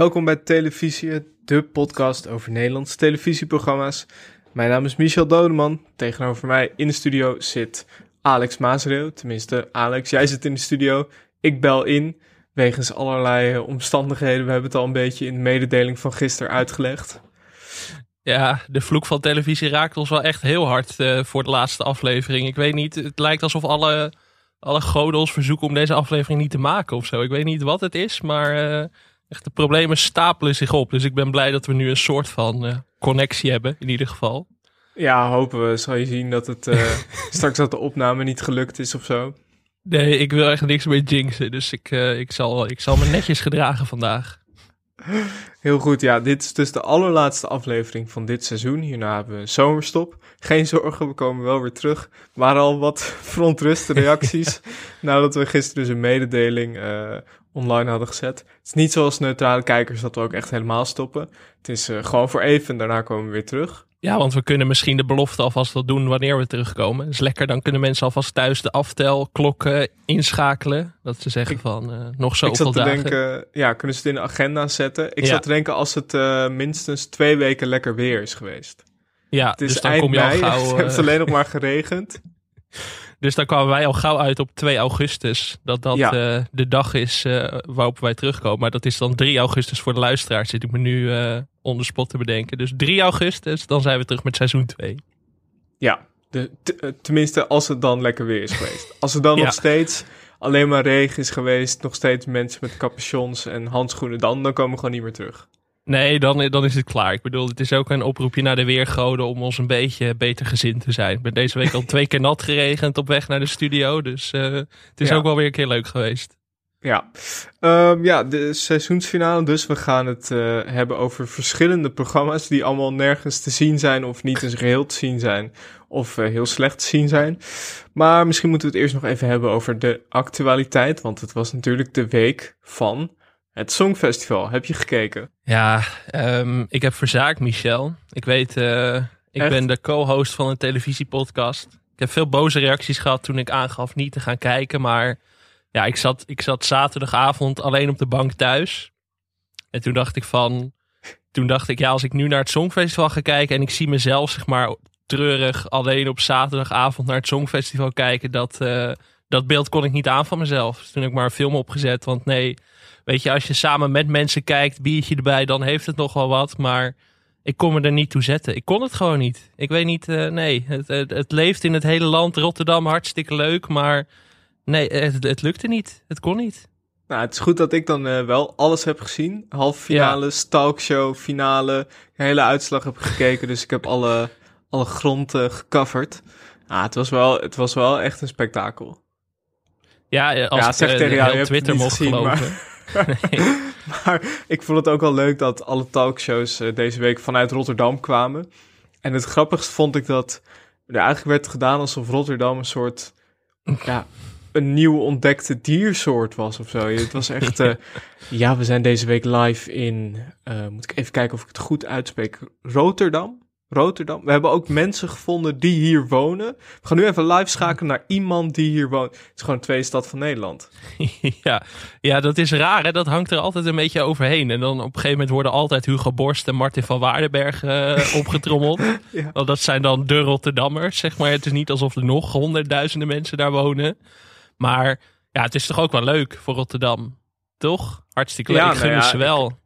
Welkom bij Televisie, de podcast over Nederlandse televisieprogramma's. Mijn naam is Michel Dodeman. Tegenover mij in de studio zit Alex Mazereel. Tenminste, Alex, jij zit in de studio. Ik bel in, wegens allerlei eh, omstandigheden. We hebben het al een beetje in de mededeling van gisteren uitgelegd. Ja, de vloek van televisie raakt ons wel echt heel hard uh, voor de laatste aflevering. Ik weet niet, het lijkt alsof alle, alle goden ons verzoeken om deze aflevering niet te maken of zo. Ik weet niet wat het is, maar uh, echt de problemen stapelen zich op. Dus ik ben blij dat we nu een soort van uh, connectie hebben, in ieder geval. Ja, hopen we. Zal je zien dat het straks dat de opname niet gelukt is of zo. Nee, ik wil echt niks meer jinxen. Dus ik, ik, zal, ik zal me netjes gedragen vandaag. Heel goed, ja. Dit is dus de allerlaatste aflevering van dit seizoen. Hierna hebben we zomerstop. Geen zorgen, we komen wel weer terug. Maar al wat verontruste reacties nadat we gisteren dus een mededeling uh, online hadden gezet. Het is niet zoals neutrale kijkers dat we ook echt helemaal stoppen. Het is uh, gewoon voor even en daarna komen we weer terug. Ja, want we kunnen misschien de belofte alvast wel doen wanneer we terugkomen. Dat is lekker, dan kunnen mensen alvast thuis de aftelklokken inschakelen. Dat ze zeggen Ik- van uh, nog zoveel ik zat te dagen. denken, ja, kunnen ze het in de agenda zetten? Ik Ja. zat te denken als het eh, minstens twee weken lekker weer is geweest. ja, Het is dus dan eind kom je al mei, gauw. het eh, heeft alleen nog maar geregend. Dus dan kwamen wij al gauw uit op 2 augustus. Dat dat Ja. eh, de dag is eh, waarop wij terugkomen. Maar dat is dan 3 augustus voor de luisteraars. Zit ik me nu eh onder spot te bedenken. Dus 3 augustus, dan zijn we terug met seizoen 2. Ja, de, tenminste als het dan lekker weer is geweest. Als er dan Ja. nog steeds alleen maar regen is geweest, nog steeds mensen met capuchons en handschoenen, dan, dan komen we gewoon niet meer terug. Nee, dan, dan is het klaar. Ik bedoel, het is ook een oproepje naar de weergoden om ons een beetje beter gezind te zijn. Ik ben deze week al twee keer nat geregend op weg naar de studio. Dus eh, het is Ja. ook wel weer een keer leuk geweest. Ja, Ehm, ja de seizoensfinale dus. We gaan het eh, hebben over verschillende programma's die allemaal nergens te zien zijn of niet zijn geheel te zien zijn of eh, heel slecht te zien zijn. Maar misschien moeten we het eerst nog even hebben over de actualiteit, want het was natuurlijk de week van het Songfestival. Heb je gekeken? Ja, ehm, ik heb verzaakt, Michel. Ik weet, eh, ik Echt? ben de co-host van een televisiepodcast. Ik heb veel boze reacties gehad toen ik aangaf niet te gaan kijken. Maar ja, ik zat, ik zat zaterdagavond alleen op de bank thuis. En toen dacht ik van... Toen dacht ik, ja, als ik nu naar het Songfestival ga kijken... en ik zie mezelf, zeg maar, treurig alleen op zaterdagavond naar het Songfestival kijken... dat, eh, dat beeld kon ik niet aan van mezelf. Dus toen heb ik maar een film opgezet. Want nee, weet je, als je samen met mensen kijkt, biertje erbij... dan heeft het nog wel wat, maar... Ik kon me er niet toe zetten. Ik kon het gewoon niet. Ik weet niet, eh, nee. Het, het, het leeft in het hele land. Rotterdam, hartstikke leuk. Maar nee, het, het lukte niet. Het kon niet. Nou, het is goed dat ik dan eh, wel alles heb gezien. Halve finale, talkshow, finale. De hele uitslag heb gekeken, dus ik heb alle, alle grond eh, gecoverd. Ah, het, was wel, het was wel echt een spektakel. Ja, eh, als Ja, zeg eh, tegen jou, Twitter niet mocht gezien, geloven. Nee. Maar ik vond het ook wel leuk dat alle talkshows eh, deze week vanuit Rotterdam kwamen. En het grappigste vond ik dat er eigenlijk werd gedaan alsof Rotterdam een soort... Ja, een nieuw ontdekte diersoort was of zo. Het was echt... ja, we zijn deze week live in... moet ik even kijken of ik het goed uitspreek. Rotterdam? Rotterdam. We hebben ook mensen gevonden die hier wonen. We gaan nu even live schakelen naar iemand die hier woont. Het is gewoon een twee stad van Nederland. ja. ja, dat is raar. Hè? Dat hangt er altijd een beetje overheen. En dan op een gegeven moment worden altijd Hugo Borst en Martin van Waardenberg eh, opgetrommeld. Ja. Want dat zijn dan de Rotterdammers, zeg maar. Het is niet alsof er nog honderdduizenden mensen daar wonen. Maar ja, het is toch ook wel leuk voor Rotterdam. Toch? Hartstikke leuk. Ja, ik gun nou het ja, ze wel.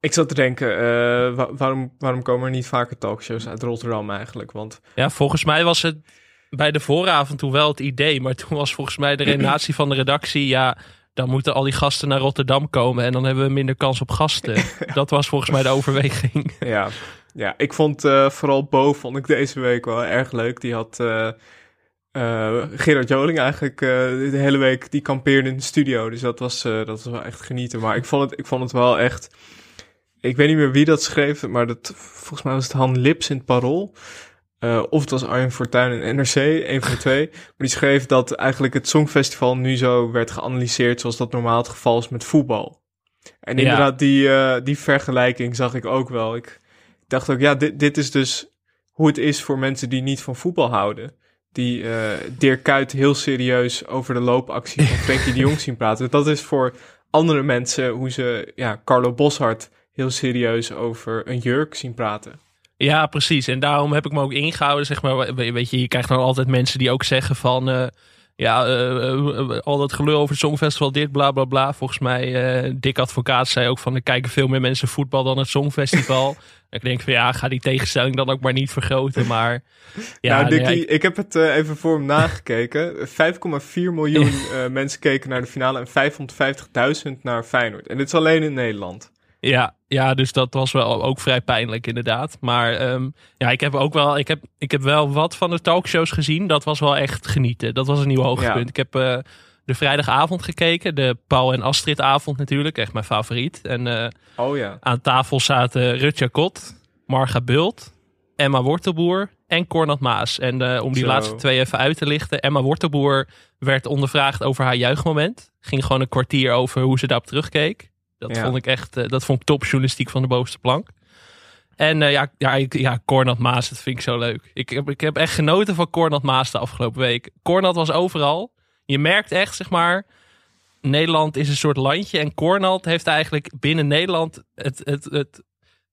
Ik zat te denken, eh, wa- waarom, waarom komen er niet vaker talkshows uit Rotterdam eigenlijk? Want Ja, volgens mij was het bij de vooravond toen wel het idee. Maar toen was volgens mij de redenatie van de redactie... ja, dan moeten al die gasten naar Rotterdam komen... en dan hebben we minder kans op gasten. Dat was volgens mij de overweging. ja, ja ik vond eh, vooral Bo vond ik deze week wel erg leuk. Die had eh, Gerard Joling eigenlijk de hele week, die kampeerde in de studio. Dus dat was, dat was wel echt genieten. Maar ik vond, het, ik vond het wel echt... Ik weet niet meer wie dat schreef, maar dat, volgens mij was het Han Lips in het Parool. Eh, of het was Arjen Fortuyn in NRC, een van de twee. Maar die schreef dat eigenlijk het Songfestival nu zo werd geanalyseerd zoals dat normaal het geval is met voetbal. En Ja. inderdaad, die, eh, die vergelijking zag ik ook wel. Ik dacht ook, ja, dit, dit is dus hoe het is voor mensen die niet van voetbal houden. Die eh Dirk Kuyt heel serieus over de loopactie van Frenkie de Jong zien praten. Dat is voor andere mensen, hoe ze ja, Carlo Boshart heel serieus over een jurk zien praten. Ja, precies. En daarom heb ik me ook ingehouden, zeg maar. Weet je, je krijgt dan altijd mensen die ook zeggen van... Uh, ja, uh, al dat gelul over het Songfestival, dit, bla, bla, bla. Volgens mij, Dick Advocaat zei ook van... er kijken veel meer mensen voetbal dan het Songfestival. ik denk van, ja, ga die tegenstelling dan ook maar niet vergroten, maar... Ja, nou, Dickie, ik... heb het even voor hem nagekeken. 5,4 miljoen mensen keken naar de finale en 550.000 naar Feyenoord. En dit is alleen in Nederland. Ja, ja, dus dat was wel ook vrij pijnlijk inderdaad. Maar um, ja, ik heb ook wel, ik heb, ik heb wel wat van de talkshows gezien. Dat was wel echt genieten. Dat was een nieuw hoogtepunt. Ik heb uh, de vrijdagavond gekeken. De Paul en Astrid avond natuurlijk. Echt mijn favoriet. En uh, oh, ja. aan tafel zaten Rutja Kot, Marga Bult, Emma Wortelboer en Cornat Maas. En uh, om die laatste twee even uit te lichten. Emma Wortelboer werd ondervraagd over haar jeugdmoment. Ging gewoon een kwartier over hoe ze daarop terugkeek. Dat vond ik echt, uh, dat vond ik top journalistiek van de bovenste plank. En uh, ja, ja, ik, ja, Cornat Maas, dat vind ik zo leuk. Ik heb, ik heb echt genoten van Cornat Maas de afgelopen week. Cornat was overal. Je merkt echt, zeg maar, Nederland is een soort landje. En Cornat heeft eigenlijk binnen Nederland het, het, het,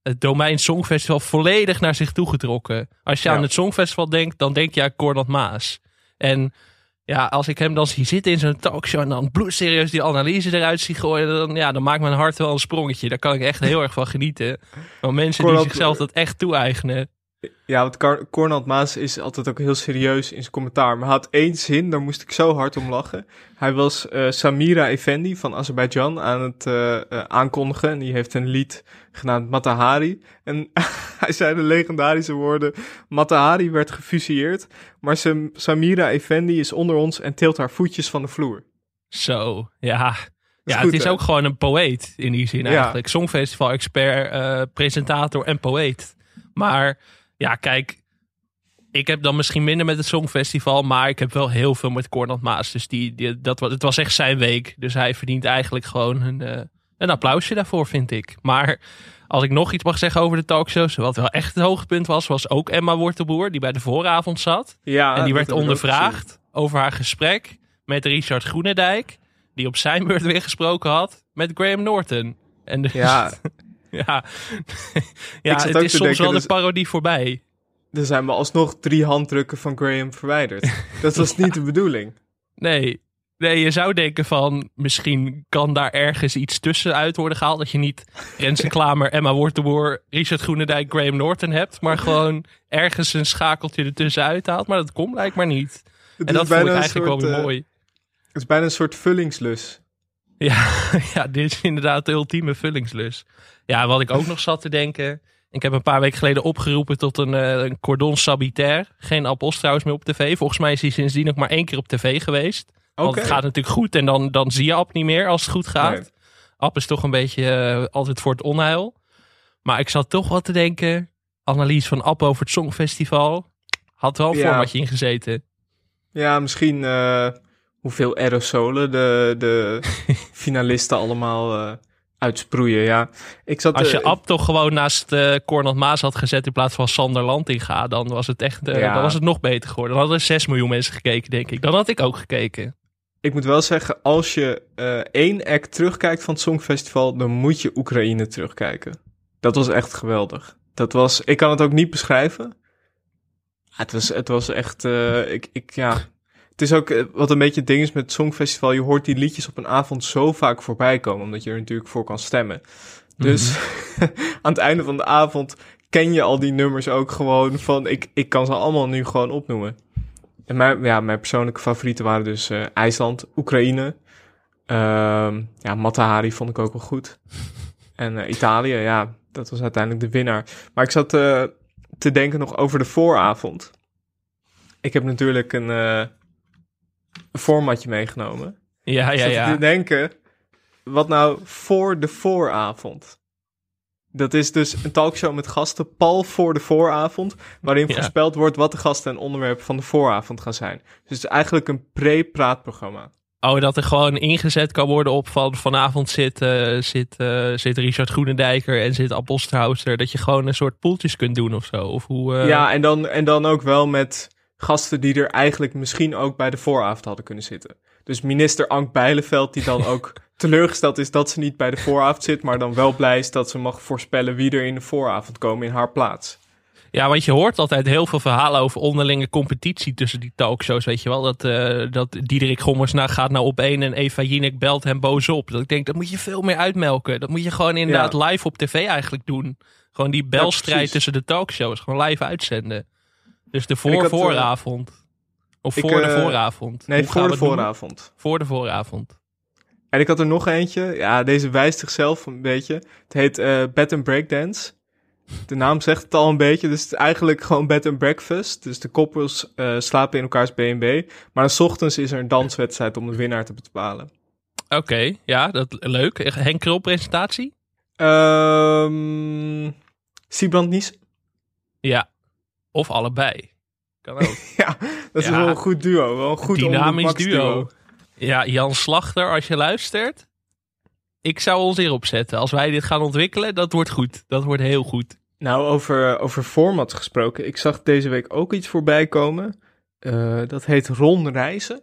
het domein Songfestival volledig naar zich toe getrokken. Als je aan het Songfestival denkt, dan denk je aan Cornat Maas. En ja, als ik hem dan zie zitten in zo'n talkshow en dan bloedserieus die analyse eruit zie gooien, dan, ja, dan maakt mijn hart wel een sprongetje. Daar kan ik echt heel erg van genieten. Want mensen die zichzelf dat echt toe-eigenen. Ja, want Cornald Maas is altijd ook heel serieus in zijn commentaar. Maar hij had één zin, daar moest ik zo hard om lachen. Hij was uh, Samira Effendi van Azerbeidzjan aan het uh, uh, aankondigen. En die heeft een lied genaamd Matahari. En hij zei de legendarische woorden... Matahari werd gefusilleerd, maar Samira Effendi is onder ons en tilt haar voetjes van de vloer. Zo, ja... Ja, het is ook gewoon een poëet in die zin eigenlijk. Ja. Songfestival-expert, presentator en poëet. Maar ja, kijk, ik heb dan misschien minder met het Songfestival, maar ik heb wel heel veel met Cornel Maas. Dus die, die, dat, het was echt zijn week. Dus hij verdient eigenlijk gewoon een, uh, een applausje daarvoor, vind ik. Maar als ik nog iets mag zeggen over de talkshows, wat wel echt het hoogtepunt was, was ook Emma Wortelboer, die bij de vooravond zat. Ja, en die werd ondervraagd over haar gesprek met Richard Groenendijk, die op zijn beurt weer gesproken had met Graham Norton. En dus, ja, ja, ja het is soms wel de parodie voorbij. Er zijn maar alsnog drie handdrukken van Graham verwijderd. Dat was niet de bedoeling. Nee, Nee, je zou denken van misschien kan daar ergens iets tussenuit worden gehaald. Dat je niet Renze Klamer, Emma Wortelboer, Richard Groenendijk, Graham Norton hebt. Maar gewoon ergens een schakeltje ertussen uithaalt. Maar dat komt blijkbaar niet. en dat vond ik eigenlijk wel weer uh, mooi. Het is bijna een soort vullingslus. Ja, ja, dit is inderdaad de ultieme vullingslus. Ja, wat ik ook nog zat te denken. Ik heb een paar weken geleden opgeroepen tot een, uh, een cordon sabitaire. Geen appels trouwens meer op tv. Volgens mij is hij sindsdien ook maar één keer op tv geweest. Want het gaat natuurlijk goed en dan, dan zie je App niet meer als het goed gaat. Nee. App is toch een beetje uh, altijd voor het onheil. Maar ik zat toch wat te denken. Analyse van App over het Songfestival. Had wel een ja. formatje ingezeten. Ja, misschien uh, hoeveel aerosolen de, de finalisten allemaal uh, uitsproeien. Ja. Ik zat, Als je App toch gewoon naast uh, Cornel Maas had gezet in plaats van Sander Lantinga, dan was het echt ja. dan was het nog beter geworden. Dan hadden er 6 miljoen mensen gekeken, denk ik. Dan had ik ook gekeken ik moet wel zeggen, als je uh, één act terugkijkt van het Songfestival, dan moet je Oekraïne terugkijken. Dat was echt geweldig. Dat was, ik kan het ook niet beschrijven. Het was, het was echt, uh, ik, ik, ja. Het is ook eh, wat een beetje het ding is met het Songfestival. Je hoort die liedjes op een avond zo vaak voorbij komen, omdat je er natuurlijk voor kan stemmen. Dus mm -hmm. aan het einde van de avond ken je al die nummers ook gewoon van, ik, ik kan ze allemaal nu gewoon opnoemen. En mijn, ja, mijn persoonlijke favorieten waren dus uh, IJsland, Oekraïne. Uh, ja, Matahari vond ik ook wel goed. En uh, Italië, ja, dat was uiteindelijk de winnaar. Maar ik zat te denken nog over de vooravond. Ik heb natuurlijk een, een formatje meegenomen. Ja, ja, ja. te denken, wat nou voor de vooravond? Dat is dus een talkshow met gasten pal voor de vooravond, waarin ja. voorspeld wordt wat de gasten en onderwerpen van de vooravond gaan zijn. Dus het is eigenlijk een pre-praatprogramma. Oh, dat er gewoon ingezet kan worden op van vanavond zit, uh, zit, uh, zit Richard Groenendijker en zit Apostelhauser. Dat je gewoon een soort poeltjes kunt doen of zo. Of hoe, uh... Ja, en dan, en dan ook wel met gasten die er eigenlijk misschien ook bij de vooravond hadden kunnen zitten. Dus minister Ank Bijleveld, die dan ook teleurgesteld is dat ze niet bij de vooravond zit, maar dan wel blij is dat ze mag voorspellen wie er in de vooravond komen in haar plaats. Ja, want je hoort altijd heel veel verhalen over onderlinge competitie tussen die talkshows. Weet je wel, dat, uh, dat Diederik Gommers nou gaat nou op één en Eva Jinek belt hem boos op. Dat ik denk, dat moet je veel meer uitmelken. Dat moet je gewoon inderdaad live op tv eigenlijk doen. Gewoon die belstrijd tussen de talkshows, gewoon live uitzenden. Dus de voor eh, vooravond. Of voor de vooravond. Nee, voor de vooravond. Voor de vooravond. En ik had er nog eentje. Ja, deze wijst zichzelf een beetje. Het heet uh, Bed and Breakdance. De naam zegt het al een beetje. Dus het is eigenlijk gewoon bed and breakfast. Dus de koppels uh, slapen in elkaars B&B. Maar dan s ochtends is er een danswedstrijd om de winnaar te bepalen. Oké, ja, dat leuk. Henk Krul presentatie? Um, Siebrand Nies? Ja, of allebei. Kan ook. ja, dat is wel een goed duo. Wel een goed dynamisch duo. duo. Ja, Jan Slachter, als je luistert. Ik zou ons hierop zetten. Als wij dit gaan ontwikkelen, dat wordt goed. Dat wordt heel goed. Nou, over, over format gesproken. Ik zag deze week ook iets voorbij komen. Uh, dat heet Ron Reizen.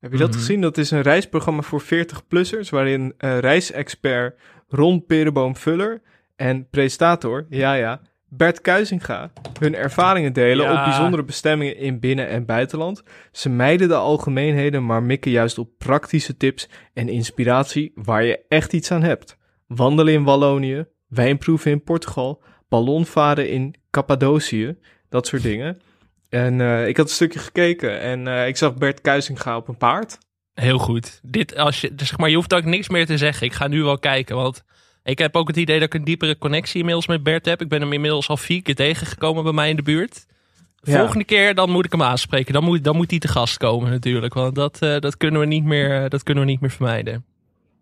Heb je dat mhm. gezien? Dat is een reisprogramma voor 40-plussers, waarin uh, reisexpert Ron Pereboom Vuller en presentator, ja ja, Bert Kuizinga hun ervaringen delen op bijzondere bestemmingen in binnen- en buitenland. Ze mijden de algemeenheden, maar mikken juist op praktische tips en inspiratie waar je echt iets aan hebt. Wandelen in Wallonië, wijnproeven in Portugal, ballonvaren in Cappadocië, dat soort dingen. En uh, ik had een stukje gekeken en uh, ik zag Bert Kuizinga op een paard. Heel goed. Dit, als je, zeg maar, je hoeft ook niks meer te zeggen. Ik ga nu wel kijken, want ik heb ook het idee dat ik een diepere connectie inmiddels met Bert heb. Ik ben hem inmiddels al vier keer tegengekomen bij mij in de buurt. Volgende keer dan moet ik hem aanspreken. Dan moet, dan moet hij te gast komen natuurlijk. Want dat, uh, dat, kunnen we niet meer, dat kunnen we niet meer vermijden.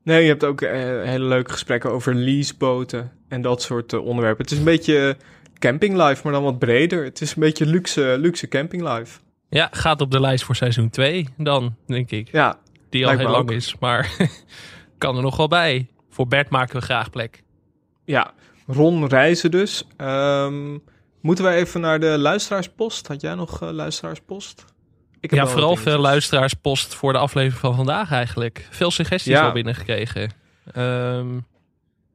Nee, je hebt ook uh, hele leuke gesprekken over leaseboten en dat soort uh, onderwerpen. Het is een beetje camping life, maar dan wat breder. Het is een beetje luxe, luxe camping life. Ja, gaat op de lijst voor seizoen 2 dan, denk ik. Ja, Die al heel lang is, maar kan er nog wel bij. Voor Bert maken we graag plek. Ja, Ron Reizen dus. Um, moeten wij even naar de luisteraarspost? Had jij nog uh, luisteraarspost? Ik heb ja, vooral veel luisteraarspost voor de aflevering van vandaag eigenlijk. Veel suggesties ja. al binnengekregen. Um,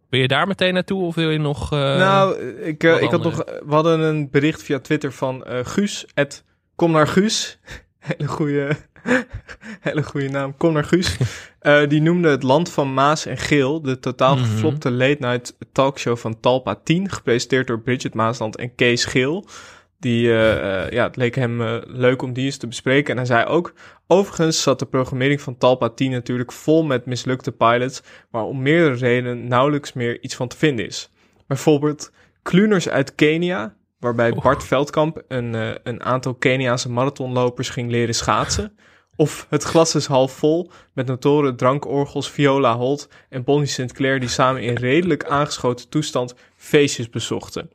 wil je daar meteen naartoe of wil je nog... Uh, nou, ik, uh, ik had nog... We hadden een bericht via Twitter van Guus. kom naar Guus. Hele goede Hele goede naam. Naar Guus. Uh, die noemde het Land van Maas en Geel, de totaal mhm. geflopte late night talkshow van Talpa 10, gepresenteerd door Bridget Maasland en Kees Geel. Die, uh, uh, ja, het leek hem leuk om die eens te bespreken. En hij zei ook, overigens zat de programmering van Talpa 10 natuurlijk vol met mislukte pilots, waar om meerdere redenen nauwelijks meer iets van te vinden is. Bijvoorbeeld Kluners uit Kenia, waarbij Bart Veldkamp een, een aantal Keniaanse marathonlopers ging leren schaatsen. Of het glas is half vol met notoren drankorgels Viola Holt en Bonnie Sinclair die samen in redelijk aangeschoten toestand feestjes bezochten.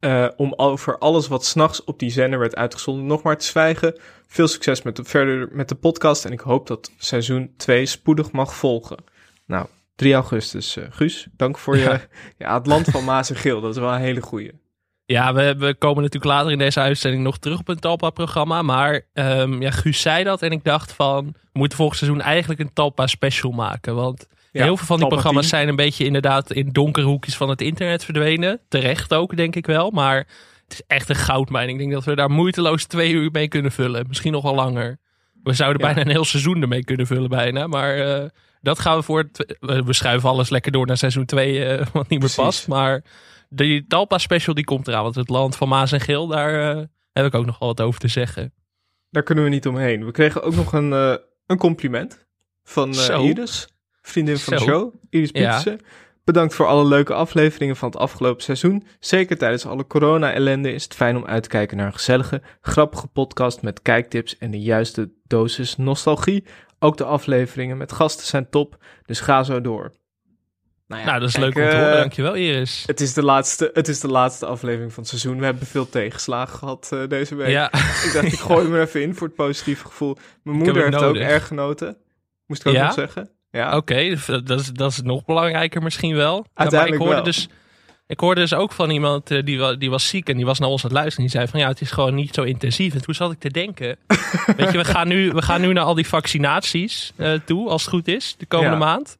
Uh, om over alles wat s'nachts op die zender werd uitgezonden nog maar te zwijgen. Veel succes met de, verder met de podcast en ik hoop dat seizoen 2 spoedig mag volgen. Nou, 3 augustus, uh, Guus. Dank voor je. Ja. het land van Maas en Geel, dat is wel een hele goeie. Ja, we, we komen natuurlijk later in deze uitzending nog terug op een Talpa-programma. Maar um, ja, Guus zei dat en ik dacht van... we moeten volgend seizoen eigenlijk een Talpa-special maken. Want heel veel van die programma's zijn een beetje inderdaad... in donkere hoekjes van het internet verdwenen. Terecht ook, denk ik wel. Maar het is echt een goudmijn. Ik denk dat we daar moeiteloos twee uur mee kunnen vullen. Misschien nog wel langer. We zouden bijna een heel seizoen ermee kunnen vullen bijna. Maar uh, dat gaan we voor... we schuiven alles lekker door naar seizoen 2, uh, eh, wat niet meer past. Maar die Talpa special die komt eraan. Want het land van Maas en Geel, daar uh, heb ik ook nog wel wat over te zeggen. Daar kunnen we niet omheen. We kregen ook nog een, uh, een compliment van uh, Iris. Vriendin van Zo. de show. Iris Pietersen. Ja. Bedankt voor alle leuke afleveringen van het afgelopen seizoen. Zeker tijdens alle corona-ellende is het fijn om uit te kijken naar een gezellige, grappige podcast met kijktips en de juiste dosis nostalgie. Ook de afleveringen met gasten zijn top, dus ga zo door. Nou, ja, nou, dat is leuk om te horen. Uh, Dankjewel, Iris. Het is, de laatste, het is de laatste aflevering van het seizoen. We hebben veel tegenslagen gehad uh, deze week. Ja. ik dacht, ik gooi hem er even in voor het positieve gevoel. Mijn moeder heeft ook erg genoten. Moest ik ook ja? nog zeggen. Ja. Oké, okay, dat, is, dat is nog belangrijker misschien wel. Uiteindelijk maar ik hoorde wel. dus... Ik hoorde dus ook van iemand eh, die, die was ziek en die was naar ons aan het luisteren. Die zei van ja, het is gewoon niet zo intensief. En toen zat ik te denken, weet je, we gaan nu, we gaan nu naar al die vaccinaties eh, toe, als het goed is, de komende Ja. maand.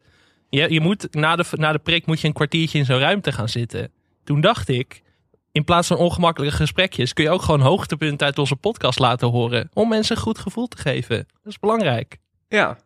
Je, je moet, na, de, na de prik moet je een kwartiertje in zo'n ruimte gaan zitten. Toen dacht ik, in plaats van ongemakkelijke gesprekjes, kun je ook gewoon hoogtepunten uit onze podcast laten horen. Om mensen een goed gevoel te geven. Dat is belangrijk. Ja.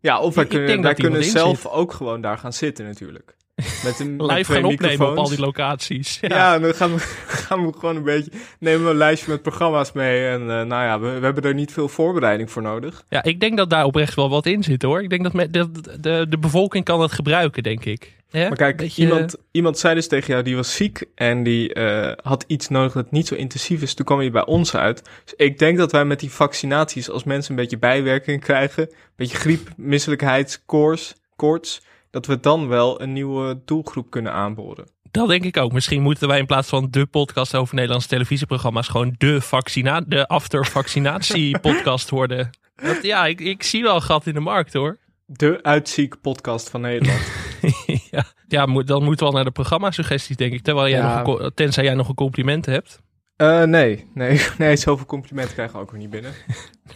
Ja, of wij Ik kunnen, wij kunnen zelf zit. ook gewoon daar gaan zitten natuurlijk. Met een met Live twee gaan opnemen op al die locaties. Ja, en dan gaan we, gaan we gewoon een beetje... Nemen we een lijstje met programma's mee. En eh, nou ja, we, we hebben er niet veel voorbereiding voor nodig. Ja, ik denk dat daar oprecht wel wat in zit hoor. Ik denk dat me- de, de, de bevolking kan het gebruiken, denk ik. Maar kijk, Beetje- iemand, iemand zei dus tegen jou, die was ziek en die eh, had iets nodig dat niet zo intensief is. Toen kwam je bij ons uit. Dus ik denk dat wij met die vaccinaties, als mensen een beetje bijwerking krijgen, een beetje griep, misselijkheid, koorts, koorts, dat we dan wel een nieuwe doelgroep kunnen aanboren. Dat denk ik ook. Misschien moeten wij in plaats van de podcast over Nederlandse televisieprogramma's gewoon de, vaccina de after vaccinatie podcast worden. Dat, ja, ik, ik zie wel een gat in de markt hoor. De uitziek podcast van Nederland. ja, ja moet, dan moeten we al naar de programma-suggesties denk ik. Terwijl jij Ja. nog een, tenzij jij nog een compliment hebt. Eh, nee, nee, nee, zoveel complimenten krijgen we ook weer niet binnen.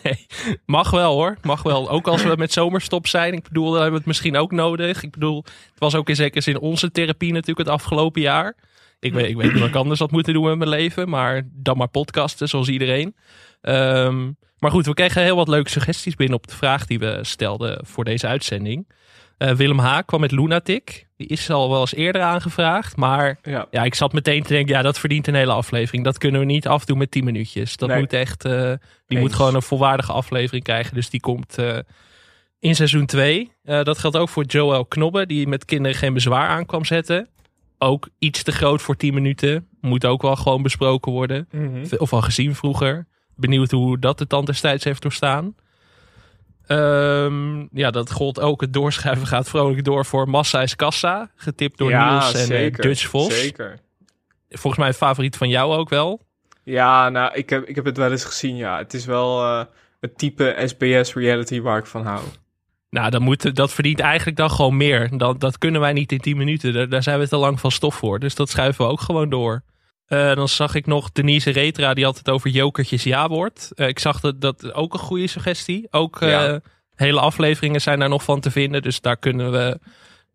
Nee, mag wel hoor. Mag wel. Ook als we met zomerstop zijn. Ik bedoel, dan hebben we het misschien ook nodig. Ik bedoel, het was ook in onze therapie natuurlijk het afgelopen jaar. Ik weet, ik weet niet wat ik anders had moeten doen met mijn leven. Maar dan maar podcasten, zoals iedereen. Ehm, maar goed, we kregen heel wat leuke suggesties binnen op de vraag die we stelden voor deze uitzending. Eh, Willem Haak kwam met Lunatic. Die is al wel eens eerder aangevraagd. Maar Ja, ja, ik zat meteen te denken, ja, dat verdient een hele aflevering. Dat kunnen we niet afdoen met 10 minuutjes. Dat Nee. moet echt, eh, die Eens. moet gewoon een volwaardige aflevering krijgen. Dus die komt eh, in seizoen 2. dat geldt ook voor Joel Knobbe, die met kinderen geen bezwaar aan kwam zetten. Ook iets te groot voor 10 minuten. Moet ook wel gewoon besproken worden. Mhm. Of al gezien vroeger. Benieuwd hoe dat de tand destijds heeft doorstaan. Ehm, ja, dat gold ook. Het doorschuiven gaat vrolijk door voor Massa is Kassa. Getipt door ja, Niels en eh, zeker, Dutch Vos. Zeker. Volgens mij een favoriet van jou ook wel. Ja, nou, ik heb, ik heb het wel eens gezien, ja. Het is wel eh, het type SBS-reality waar ik van hou. Nou, dan moet, dat verdient eigenlijk dan gewoon meer. Dat, dat kunnen wij niet in 10 minuten. Daar, daar zijn we te lang van stof voor. Dus dat schuiven we ook gewoon door. Eh, dan zag ik nog Denise Retra, die had het over jokertjes ja-woord. Eh, ik zag dat, dat ook een goede suggestie. Ook eh, Ja. hele afleveringen zijn daar nog van te vinden. Dus daar kunnen we...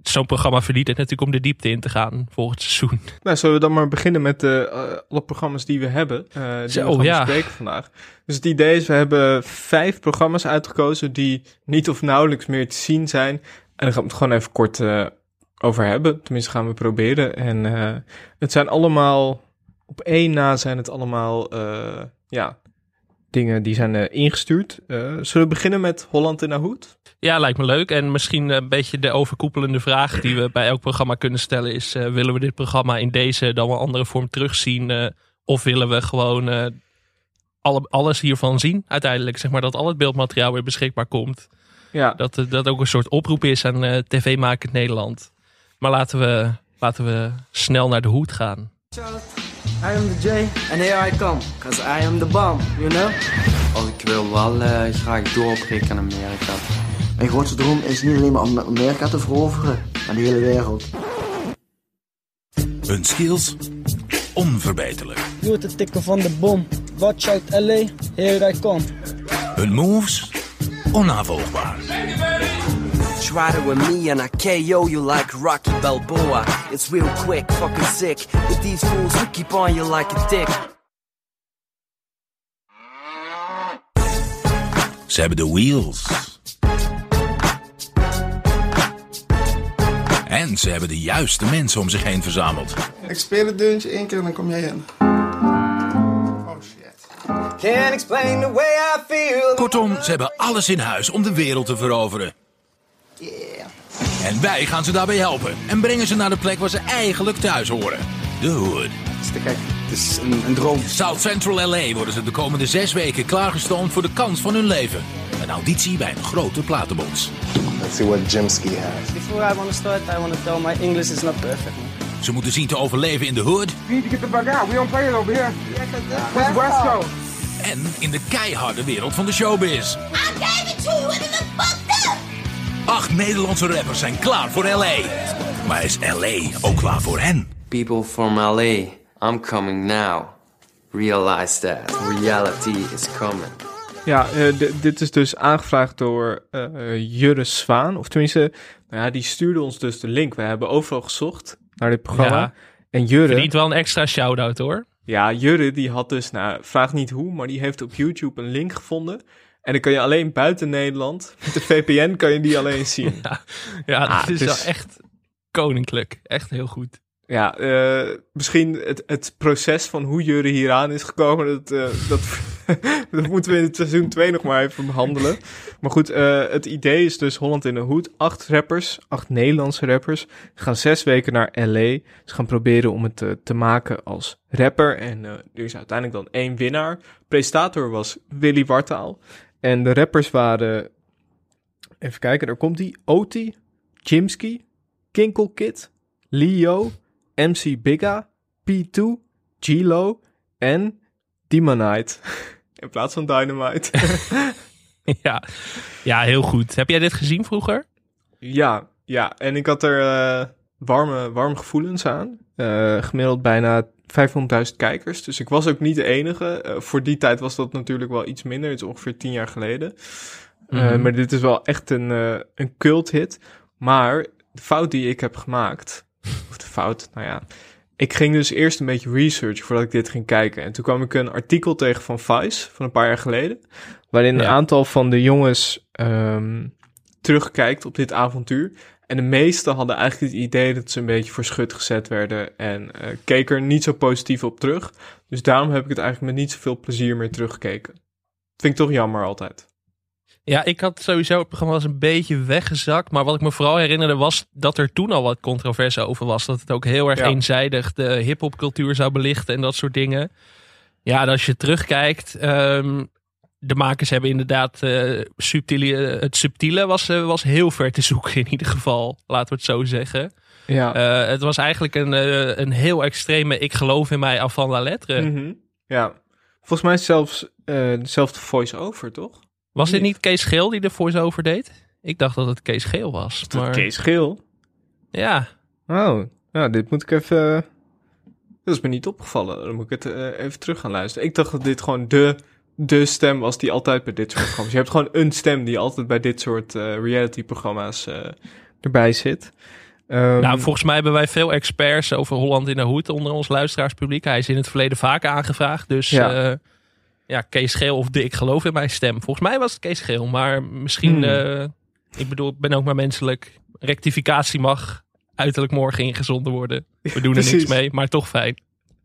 Zo'n programma verdient het natuurlijk om de diepte in te gaan volgend seizoen. Nou, zullen we dan maar beginnen met eh, alle programma's die we hebben, die Zo, we gaan ja. bespreken vandaag. Dus het idee is, we hebben vijf programma's uitgekozen die niet of nauwelijks meer te zien zijn. En daar gaan we het gewoon even kort over hebben. Tenminste, gaan we proberen. En het zijn allemaal, op één na zijn het allemaal, eh, ja, dingen die zijn eh, ingestuurd. Eh, zullen we beginnen met Holland in de Hoed? Ja, lijkt me leuk. En misschien een beetje de overkoepelende vraag die we bij elk programma kunnen stellen is... eh, willen we dit programma in deze dan wel andere vorm terugzien? eh, of willen we gewoon eh, alle, alles hiervan zien uiteindelijk? Zeg maar dat al het beeldmateriaal weer beschikbaar komt. Ja, Dat dat ook een soort oproep is aan eh tv-makend Nederland. Maar laten we, laten we snel naar de hoed gaan. I am the J, and here I come, cause I am the bomb, you know? Oh, ik wil wel eh, graag doorbreken in Amerika. Mijn grootste droom is niet alleen maar om Amerika te veroveren, maar de hele wereld. Hun skills onverbeterlijk. Doe het tikken van de bom. Watch out LA, here I come. Hun moves onnavolgbaar. Try to with me and I KO you like Rocky Balboa. It's real quick, fucking sick. With these fools who keep on you like a dick. Ze hebben de wheels. En ze hebben de juiste mensen om zich heen verzameld. Ik speel het deuntje één keer en dan kom jij in. Oh shit. Can't explain the way I feel. Kortom, ze hebben alles in huis om de wereld te veroveren. En wij gaan ze daarbij helpen en brengen ze naar de plek waar ze eigenlijk thuis horen. De Hood. Het is te gek. Het is een, een droom. South Central LA worden ze de komende zes weken klaargestoomd voor de kans van hun leven. Een auditie bij een grote platenbonds. Let's see what Jimski has. Before I want to start, I want to tell my English is not perfect. Man. Ze moeten zien te overleven in de hood We need to get the fuck out. We don't play it over here. West Coast. en in de keiharde wereld van de showbiz. Acht Nederlandse rappers zijn klaar voor LA. Maar is LA ook klaar voor hen? People from LA, I'm coming now. Realize that reality is coming. Ja, eh, dit is dus aangevraagd door eh Jurre Zwaan. Of tenminste, nou ja, die stuurde ons dus de link. We hebben overal gezocht naar dit programma. Ja. En Jurre, Verdient wel een extra shout-out hoor. ja, Jurre die had dus, nou, vraag niet hoe, maar die heeft op YouTube een link gevonden. En dan kan je alleen buiten Nederland, met de VPN kan je die alleen zien. Ja, Ah, dat is het wel echt koninklijk. Echt heel goed. Ja, eh, misschien het, het proces van hoe Jurre hieraan is gekomen, dat, eh, dat, dat moeten we in het seizoen 2 nog maar even behandelen. Maar goed, eh, het idee is dus Holland in de Hoed. Acht rappers, acht Nederlandse rappers, gaan zes weken naar LA. Ze gaan proberen om het te maken als rapper. En er is uiteindelijk dan één winnaar. Presentator was Willy Wartaal. En de rappers waren, even kijken, daar komt hij, Oti, Jimski, Kinkel Kid, Leo, MC Bigga, P2, G-Lo en Demonite. In plaats van Dynamite. ja. ja, heel goed. Heb jij dit gezien vroeger? ja, ja, en ik had er eh, warme, warme gevoelens aan. Eh, gemiddeld bijna 500.000 kijkers. Dus ik was ook niet de enige. Eh, voor die tijd was dat natuurlijk wel iets minder. Het is ongeveer tien jaar geleden. Eh, Mhm. maar dit is wel echt een, eh een cult hit. Maar de fout die ik heb gemaakt... Of de fout, nou ja... Ik ging dus eerst een beetje research voordat ik dit ging kijken. En toen kwam ik een artikel tegen van Vice van een paar jaar geleden. Waarin een aantal van de jongens ehm, terugkijkt op dit avontuur. En de meesten hadden eigenlijk het idee dat ze een beetje voor schut gezet werden. En eh keken er niet zo positief op terug. Dus daarom heb ik het eigenlijk met niet zoveel plezier meer teruggekeken. Vind ik toch jammer altijd. Ja, ik had sowieso het programma was een beetje weggezakt. Maar wat ik me vooral herinnerde was dat er toen al wat controverse over was. Dat het ook heel erg Ja. eenzijdig de hip-hop-cultuur zou belichten en dat soort dingen. Ja, en als je terugkijkt. ehm, de makers hebben inderdaad eh, subtiele, het subtiele was, eh, was heel ver te zoeken in ieder geval. Laten we het zo zeggen. Ja. Eh, het was eigenlijk een, een heel extreme ik geloof in mij af van la lettre. Mhm. Ja. Volgens mij is zelfs dezelfde voice-over, toch? Was dit Niet. Kees Geel die de voice-over deed? Ik dacht dat het Kees Geel was. Maar... Kees Geel. Ja, Oh, ja, dit moet ik even... Dat is me niet opgevallen. Dan moet ik het even terug gaan luisteren. Ik dacht dat dit gewoon de, de stem was die altijd bij dit soort programma's... Je hebt gewoon een stem die altijd bij dit soort eh, reality-programma's eh, erbij zit. Ehm, nou, volgens mij hebben wij veel experts over Holland in de Hoed onder ons luisteraarspubliek. Hij is in het verleden vaker aangevraagd. Dus Ja. ja, ja Kees Geel of Ik geloof in mijn stem. Volgens mij was het Kees Geel, maar misschien, Hmm. eh, ik bedoel, ik ben ook maar menselijk. Rectificatie mag uiterlijk morgen ingezonden worden. We doen er niks mee, maar toch fijn.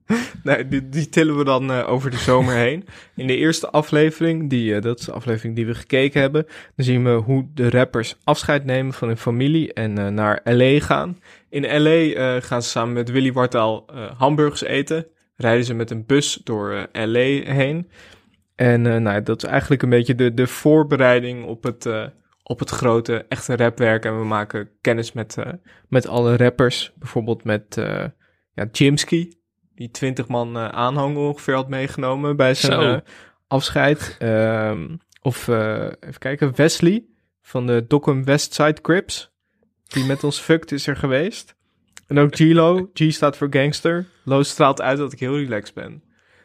Nee, die, die tillen we dan eh, over de zomer heen. In de eerste aflevering, die, eh, dat is de aflevering die we gekeken hebben, dan zien we hoe de rappers afscheid nemen van hun familie en eh, naar LA gaan. In LA gaan ze samen met Willy Wartaal hamburgers eten. Rijden ze met een bus door LA heen. En nou, dat is eigenlijk een beetje de, de voorbereiding op het, op het grote, echte rapwerk. En we maken kennis met, met alle rappers. Bijvoorbeeld met ja, Jimski, die 20 man aanhang ongeveer had meegenomen bij zijn eh, afscheid. Ehm, of eh, even kijken, Wesley van de Dockham Westside Crips, die met ons fucked is er geweest. En ook G-Lo, G staat voor gangster. Lo straalt uit dat ik heel relaxed ben.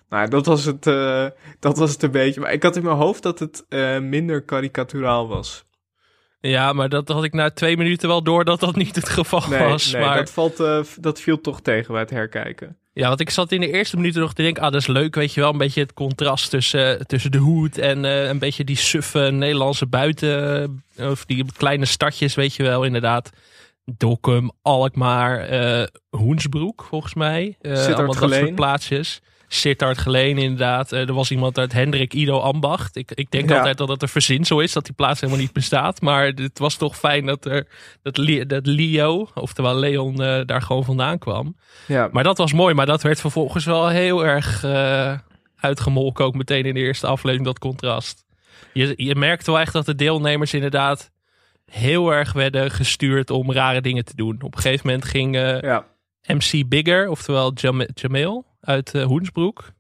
Nou, dat was het, dat was het een beetje. Maar ik had in mijn hoofd dat het minder karikaturaal was. Ja, maar dat had ik na twee minuten wel door dat dat niet het geval Nee, was. nee maar... dat, valt, eh, dat viel toch tegen bij het herkijken. Ja, want ik zat in de eerste minuten nog te denken, ah, dat is leuk, weet je wel. Een beetje het contrast tussen, tussen de hoed en eh, een beetje die suffe Nederlandse buiten, eh, of die kleine stadjes, weet je wel, inderdaad. Dokkum, Alkmaar, eh, Hoensbroek, volgens mij. Eh Sittard allemaal dat Geleen. soort plaatsjes. Sittard Geleen, inderdaad. Eh, er was iemand uit Hendrik Ido Ambacht. Ik, ik denk Ja. altijd dat het een verzinsel is, dat die plaats helemaal niet bestaat. Maar het was toch fijn dat, er, dat, dat Leo, oftewel Leon, eh, daar gewoon vandaan kwam. Ja, Maar dat was mooi, maar dat werd vervolgens wel heel erg eh, uitgemolken. Ook meteen in de eerste aflevering, dat contrast. Je, je merkte wel echt dat de deelnemers inderdaad heel erg werden gestuurd om rare dingen te doen. Op een gegeven moment ging ja. MC Bigger, oftewel Jam Jameel uit eh, Hoensbroek.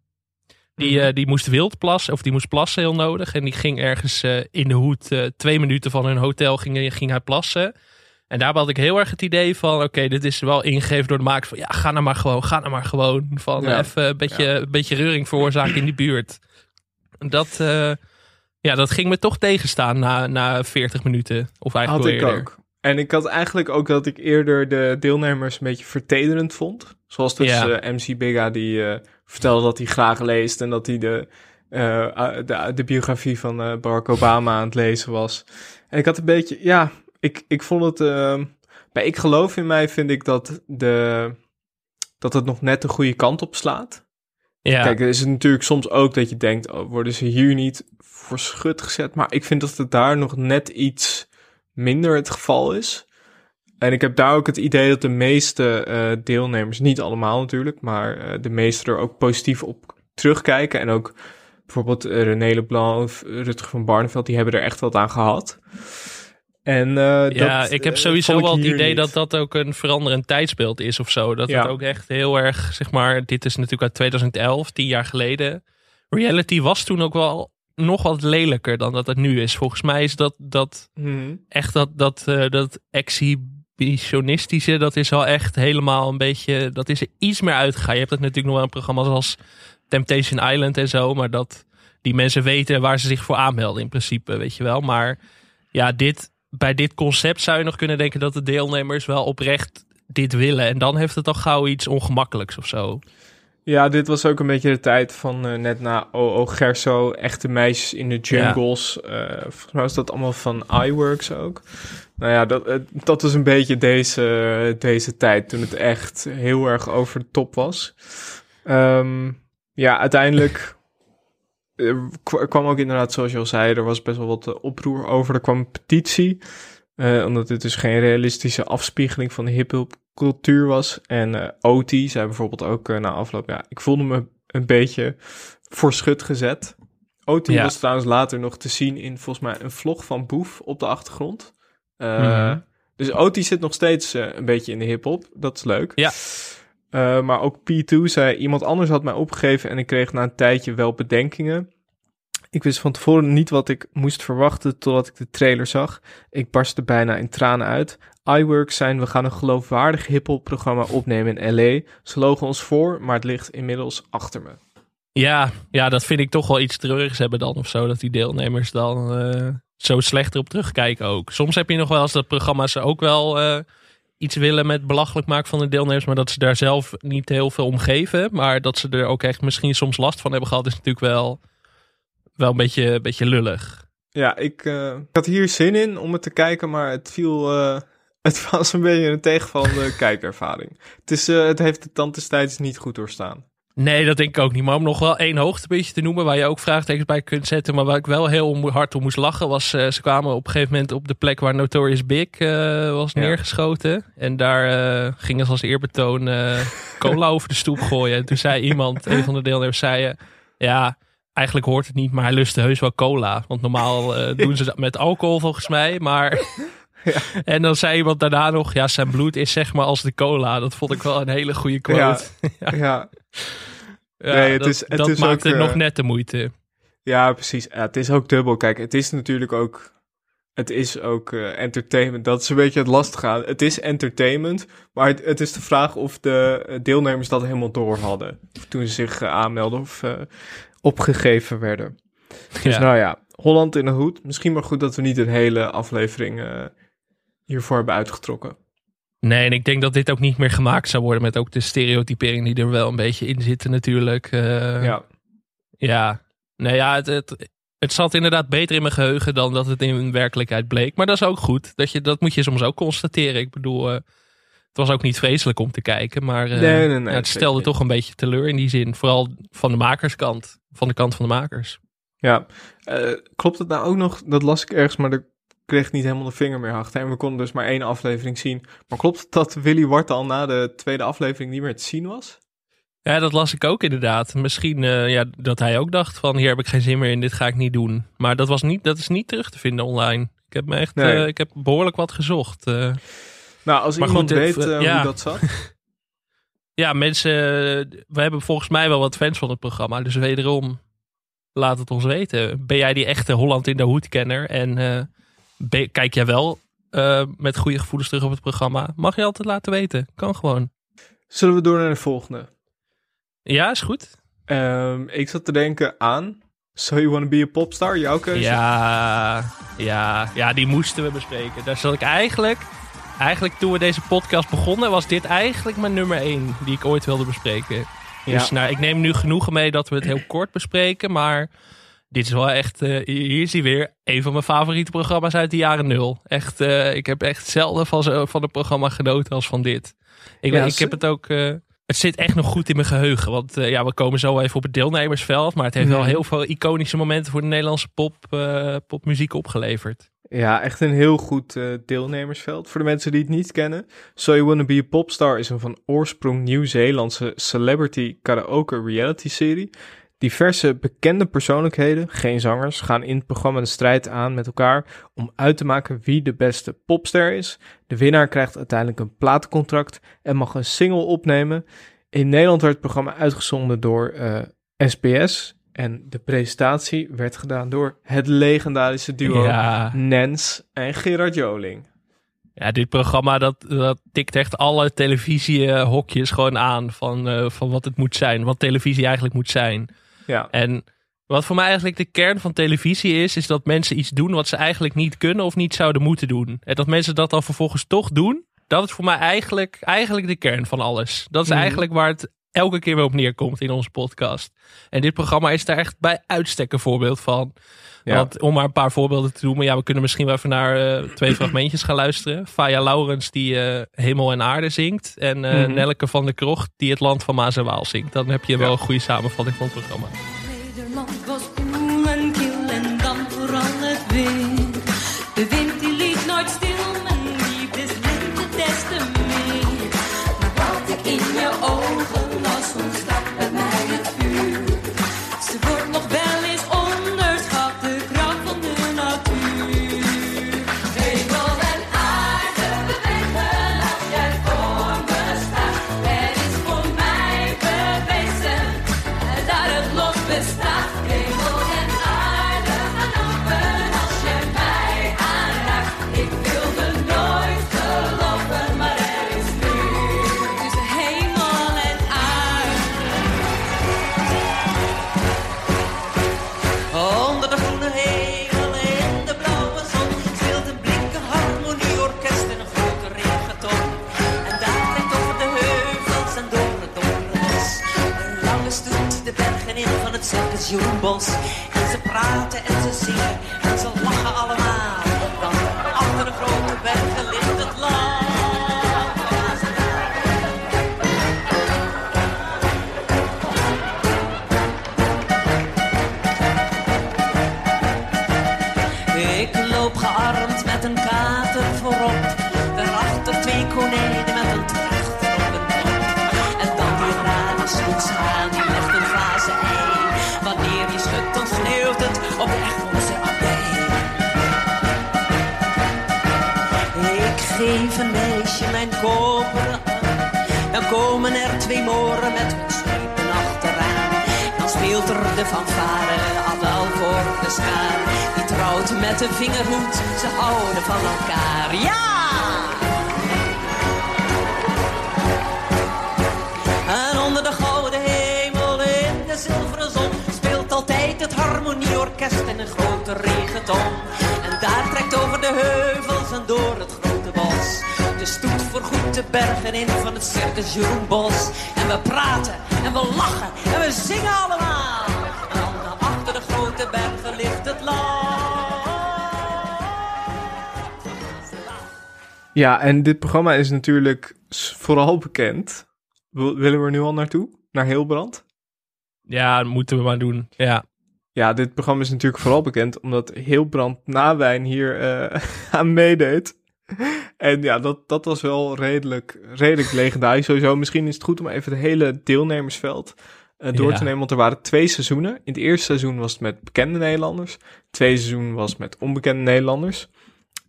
Die, Mhm. eh, die moest wild plassen, of die moest plassen heel nodig. En die ging ergens eh, in de hoed, twee minuten van hun hotel ging, ging hij plassen. En daar had ik heel erg het idee van, oké, dit is wel ingegeven door de maker van, ja, ga nou maar gewoon, ga nou maar gewoon. Van Ja. even een beetje, een beetje reuring veroorzaken in die buurt. Dat, ja, dat ging me toch tegenstaan na, na 40 minuten. Of Had eigenlijk ik wel eerder. ook. En ik had eigenlijk ook dat ik eerder de deelnemers een beetje vertederend vond. Zoals dus Ja. eh, MC Bigga die eh, vertelde dat hij graag leest en dat hij de, eh, de, de biografie van Barack Obama aan het lezen was. En ik had een beetje, ja, ik, ik vond het, bij Ik Geloof in Mij vind ik dat, de, dat het nog net de goede kant op slaat. Ja. Kijk, er is het natuurlijk soms ook dat je denkt, oh, worden ze hier niet voor schut gezet? Maar ik vind dat het daar nog net iets minder het geval is. En ik heb daar ook het idee dat de meeste eh, deelnemers, niet allemaal natuurlijk, maar eh, de meeste er ook positief op terugkijken. En ook bijvoorbeeld eh, René Leblanc of Rutger van Barneveld, die hebben er echt wat aan gehad. En Ja, dat, ik heb sowieso wel het idee niet. dat dat ook een veranderend tijdsbeeld is of zo. Dat Ja. het ook echt heel erg, zeg maar, dit is natuurlijk uit 2011, tien jaar geleden. Reality was toen ook wel nog wat lelijker dan dat het nu is. Volgens mij is dat, dat Mhm. echt dat, dat, dat exhibitionistische, dat is wel echt helemaal een beetje, dat is er iets meer uitgegaan. Je hebt het natuurlijk nog wel in programma's als Temptation Island en zo, maar dat die mensen weten waar ze zich voor aanmelden in principe, weet je wel. Maar ja, dit, bij dit concept zou je nog kunnen denken dat de deelnemers wel oprecht dit willen. En dan heeft het al gauw iets ongemakkelijks of zo. Ja, dit was ook een beetje de tijd van eh, net na O.O. Gerso, echte meisjes in de jungles. Eh, volgens mij was dat allemaal van iWorks ook. Nou ja, dat, eh, dat was een beetje deze, deze tijd toen het echt heel erg over de top was. Ehm, ja, uiteindelijk kwa- kwam ook inderdaad, zoals je al zei, er was best wel wat oproer over. Er kwam een petitie, omdat dit dus geen realistische afspiegeling van de hip-hop cultuur was. En eh Oti zei bijvoorbeeld ook eh, na afloop, ja, ik voelde me een beetje voor schut gezet. Oti Ja. was trouwens later nog te zien in volgens mij een vlog van Boef op de achtergrond. Eh, Mhm. Dus Oti zit nog steeds een beetje in de hip-hop. Dat is leuk. Ja. Maar ook P2 zei: Iemand anders had mij opgegeven en ik kreeg na een tijdje wel bedenkingen. Ik wist van tevoren niet wat ik moest verwachten totdat ik de trailer zag. Ik barstte bijna in tranen uit. iWorks zijn: We gaan een geloofwaardig hip-hop programma opnemen in LA. Ze logen ons voor, maar het ligt inmiddels achter me. Ja, ja, dat vind ik toch wel iets treurigs hebben dan of zo. Dat die deelnemers dan eh, zo slecht erop terugkijken ook. Soms heb je nog wel eens dat programma's ook wel eh, iets willen met belachelijk maken van de deelnemers. Maar dat ze daar zelf niet heel veel om geven. Maar dat ze er ook echt misschien soms last van hebben gehad. Is natuurlijk wel, wel een beetje, beetje lullig. Ja, ik, eh, ik had hier zin in om het te kijken, maar het viel. Het was een beetje een tegenvallende kijkervaring. Het, is, eh, het heeft de tand destijds niet goed doorstaan. Nee, dat denk ik ook niet. Maar om nog wel één hoogtepuntje te noemen waar je ook vraagtekens bij kunt zetten. Maar waar ik wel heel hard om moest lachen was... eh, ze kwamen op een gegeven moment op de plek waar Notorious Big eh, was Ja. neergeschoten. En daar gingen ze als eerbetoon cola over de stoep gooien. En toen zei iemand, een van de deelnemers, zei... ja, eigenlijk hoort het niet, maar hij lustte heus wel cola. Want normaal doen ze dat met alcohol volgens mij, maar... En dan zei iemand daarna nog, ja, zijn bloed is zeg maar als de cola. Dat vond ik wel een hele goede quote. Ja, ja. Ja, Nee, het dat, is- het dat is maakt ook, het nog eh, net de moeite. Ja, precies. Het is ook dubbel. Kijk, het is natuurlijk ook. Het is ook eh, entertainment. Dat is een beetje het lastige aan. Het is entertainment, maar het, het is de vraag of de eh, deelnemers dat helemaal door hadden. Toen ze zich aanmelden of opgegeven werden. Dus nou ja, Holland in de hoed. Misschien maar goed dat we niet een hele aflevering hiervoor hebben uitgetrokken. Nee, en ik denk dat dit ook niet meer gemaakt zou worden met ook de stereotypering die er wel een beetje in zitten natuurlijk. Eh, ja. Ja, nee, ja, het, het, het zat inderdaad beter in mijn geheugen dan dat het in werkelijkheid bleek. Maar dat is ook goed. Dat, je, dat moet je soms ook constateren. Ik bedoel, eh, het was ook niet vreselijk om te kijken. Maar eh, Nee, nee, nee, ja, het stelde toch een beetje teleur in die zin. Vooral van de makerskant. Van de kant van de makers. Ja, klopt het nou ook nog? Dat las ik ergens, maar ik kreeg niet helemaal de vinger meer achter. En we konden dus maar één aflevering zien. Maar klopt het dat Willy Wart al na de tweede aflevering niet meer te zien was? Ja, dat las ik ook inderdaad. Misschien eh, ja, dat hij ook dacht van hier heb ik geen zin meer in, dit ga ik niet doen. Maar dat, was niet, dat is niet terug te vinden online. Ik heb, me echt, Nee. eh, ik heb behoorlijk wat gezocht. eh. Nou, als iemand goed, weet eh, ja. hoe dat zat. ja, mensen, we hebben volgens mij wel wat fans van het programma. Dus wederom, laat het ons weten. Ben jij die echte Holland in de hoed kenner? En kijk jij wel eh, met goede gevoelens terug op het programma. Mag je altijd laten weten. Kan gewoon. Zullen we door naar de volgende? Ja, is goed. Ehm, ik zat te denken aan So You Wanna Be a Popstar, jouw keuze? Ja, ja, ja, die moesten we bespreken. Daar zat ik eigenlijk... Eigenlijk toen we deze podcast begonnen, was dit eigenlijk mijn nummer één die ik ooit wilde bespreken. Ja. Dus nou, ik neem nu genoegen mee dat we het heel kort bespreken, maar dit is wel echt, eh, hier is hij weer, een van mijn favoriete programma's uit de jaren nul. Echt, eh, ik heb echt zelden van, zo, van een programma genoten als van dit. Ik, Ja, ik heb het ook, eh, het zit echt nog goed in mijn geheugen. Want ja, we komen zo even op het deelnemersveld, maar het heeft wel heel veel iconische momenten voor de Nederlandse pop, popmuziek opgeleverd. Ja, echt een heel goed deelnemersveld. Voor de mensen die het niet kennen, So You Wanna Be a Popstar is een van oorsprong Nieuw-Zeelandse celebrity karaoke reality serie. Diverse bekende persoonlijkheden, geen zangers, gaan in het programma de strijd aan met elkaar om uit te maken wie de beste popster is. De winnaar krijgt uiteindelijk een platencontract en mag een single opnemen. In Nederland werd het programma uitgezonden door eh, SBS en de presentatie werd gedaan door het legendarische duo Ja. Nens en Gerard Joling. Ja, dit programma dat, dat tikt echt alle televisiehokjes gewoon aan van, eh, van wat het moet zijn. Wat televisie eigenlijk moet zijn. Ja, En wat voor mij eigenlijk de kern van televisie is, is dat mensen iets doen wat ze eigenlijk niet kunnen of niet zouden moeten doen. En dat mensen dat dan vervolgens toch doen, dat is voor mij eigenlijk, eigenlijk de kern van alles. Dat is Mhm. eigenlijk waar het elke keer weer op neerkomt in onze podcast. En dit programma is daar echt bij uitstek een voorbeeld van. Ja. Want om maar een paar voorbeelden te noemen, ja, we kunnen misschien wel even naar eh, twee fragmentjes gaan luisteren. Faya Laurens die eh, Hemel en Aarde zingt. En eh Mhm. Nelleke van der Krocht die Het Land van Maas en Waal zingt. Dan heb je wel een goede samenvatting van het programma. En ze praten Dan komen er twee moren met hun schepen achteraan. Dan speelt er de fanfare al voor de schaar. Die trouwt met de vingerhoed, ze houden van elkaar. Ja! En onder de gouden hemel in de zilveren zon speelt altijd het harmonieorkest in een grote regenton. En daar trekt over de heuvels en door het grote bos. De bergen in van het circus Jeroenbos. En we praten en we lachen en we zingen allemaal. En dan achter de grote bergen ligt het land. Ja, en dit programma is natuurlijk vooral bekend. Wil- Willen we er nu al naartoe? Naar Heelbrand? Ja, dat moeten we maar doen. Ja. Ja, dit programma is natuurlijk vooral bekend omdat Heelbrand Nawijn hier eh, aan meedeed. En ja, dat, dat was wel redelijk, redelijk legendarisch. Sowieso, misschien is het goed om even het hele deelnemersveld eh, door Ja. te nemen. Want er waren twee seizoenen. In het eerste seizoen was het met bekende Nederlanders. Het tweede seizoen was met onbekende Nederlanders.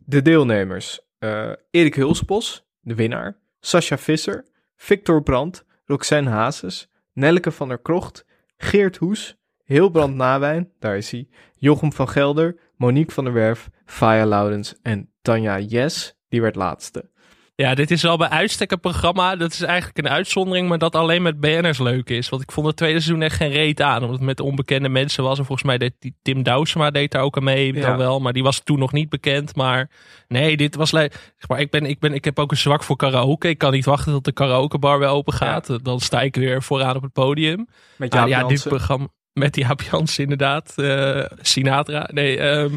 De deelnemers. eh Erik Hulsbos, de winnaar. Sascha Visser. Victor Brandt. Roxanne Hazes. Nelleke van der Krocht. Geert Hoes. Hilbrand Nawijn, daar is hij. Jochem van Gelder. Monique van der Werf. Faya Laurens en Tanja Jes. die werd laatste. Ja, dit is al bij uitstek een programma. Dat is eigenlijk een uitzondering, maar dat alleen met BN'ers leuk is. Want ik vond het tweede seizoen echt geen reet aan. Omdat het met onbekende mensen was. En volgens mij deed die Tim Douwsema deed daar ook aan mee Ja. dan wel. Maar die was toen nog niet bekend. Maar nee, dit was leuk. Maar, ik, ben, ik, ben, ik heb ook een zwak voor karaoke. Ik kan niet wachten tot de karaokebar weer open gaat. Dan sta ik weer vooraan op het podium. Met Jaap ja, dit programma met Jaap Jansen inderdaad. eh, Sinatra. Nee, ehm,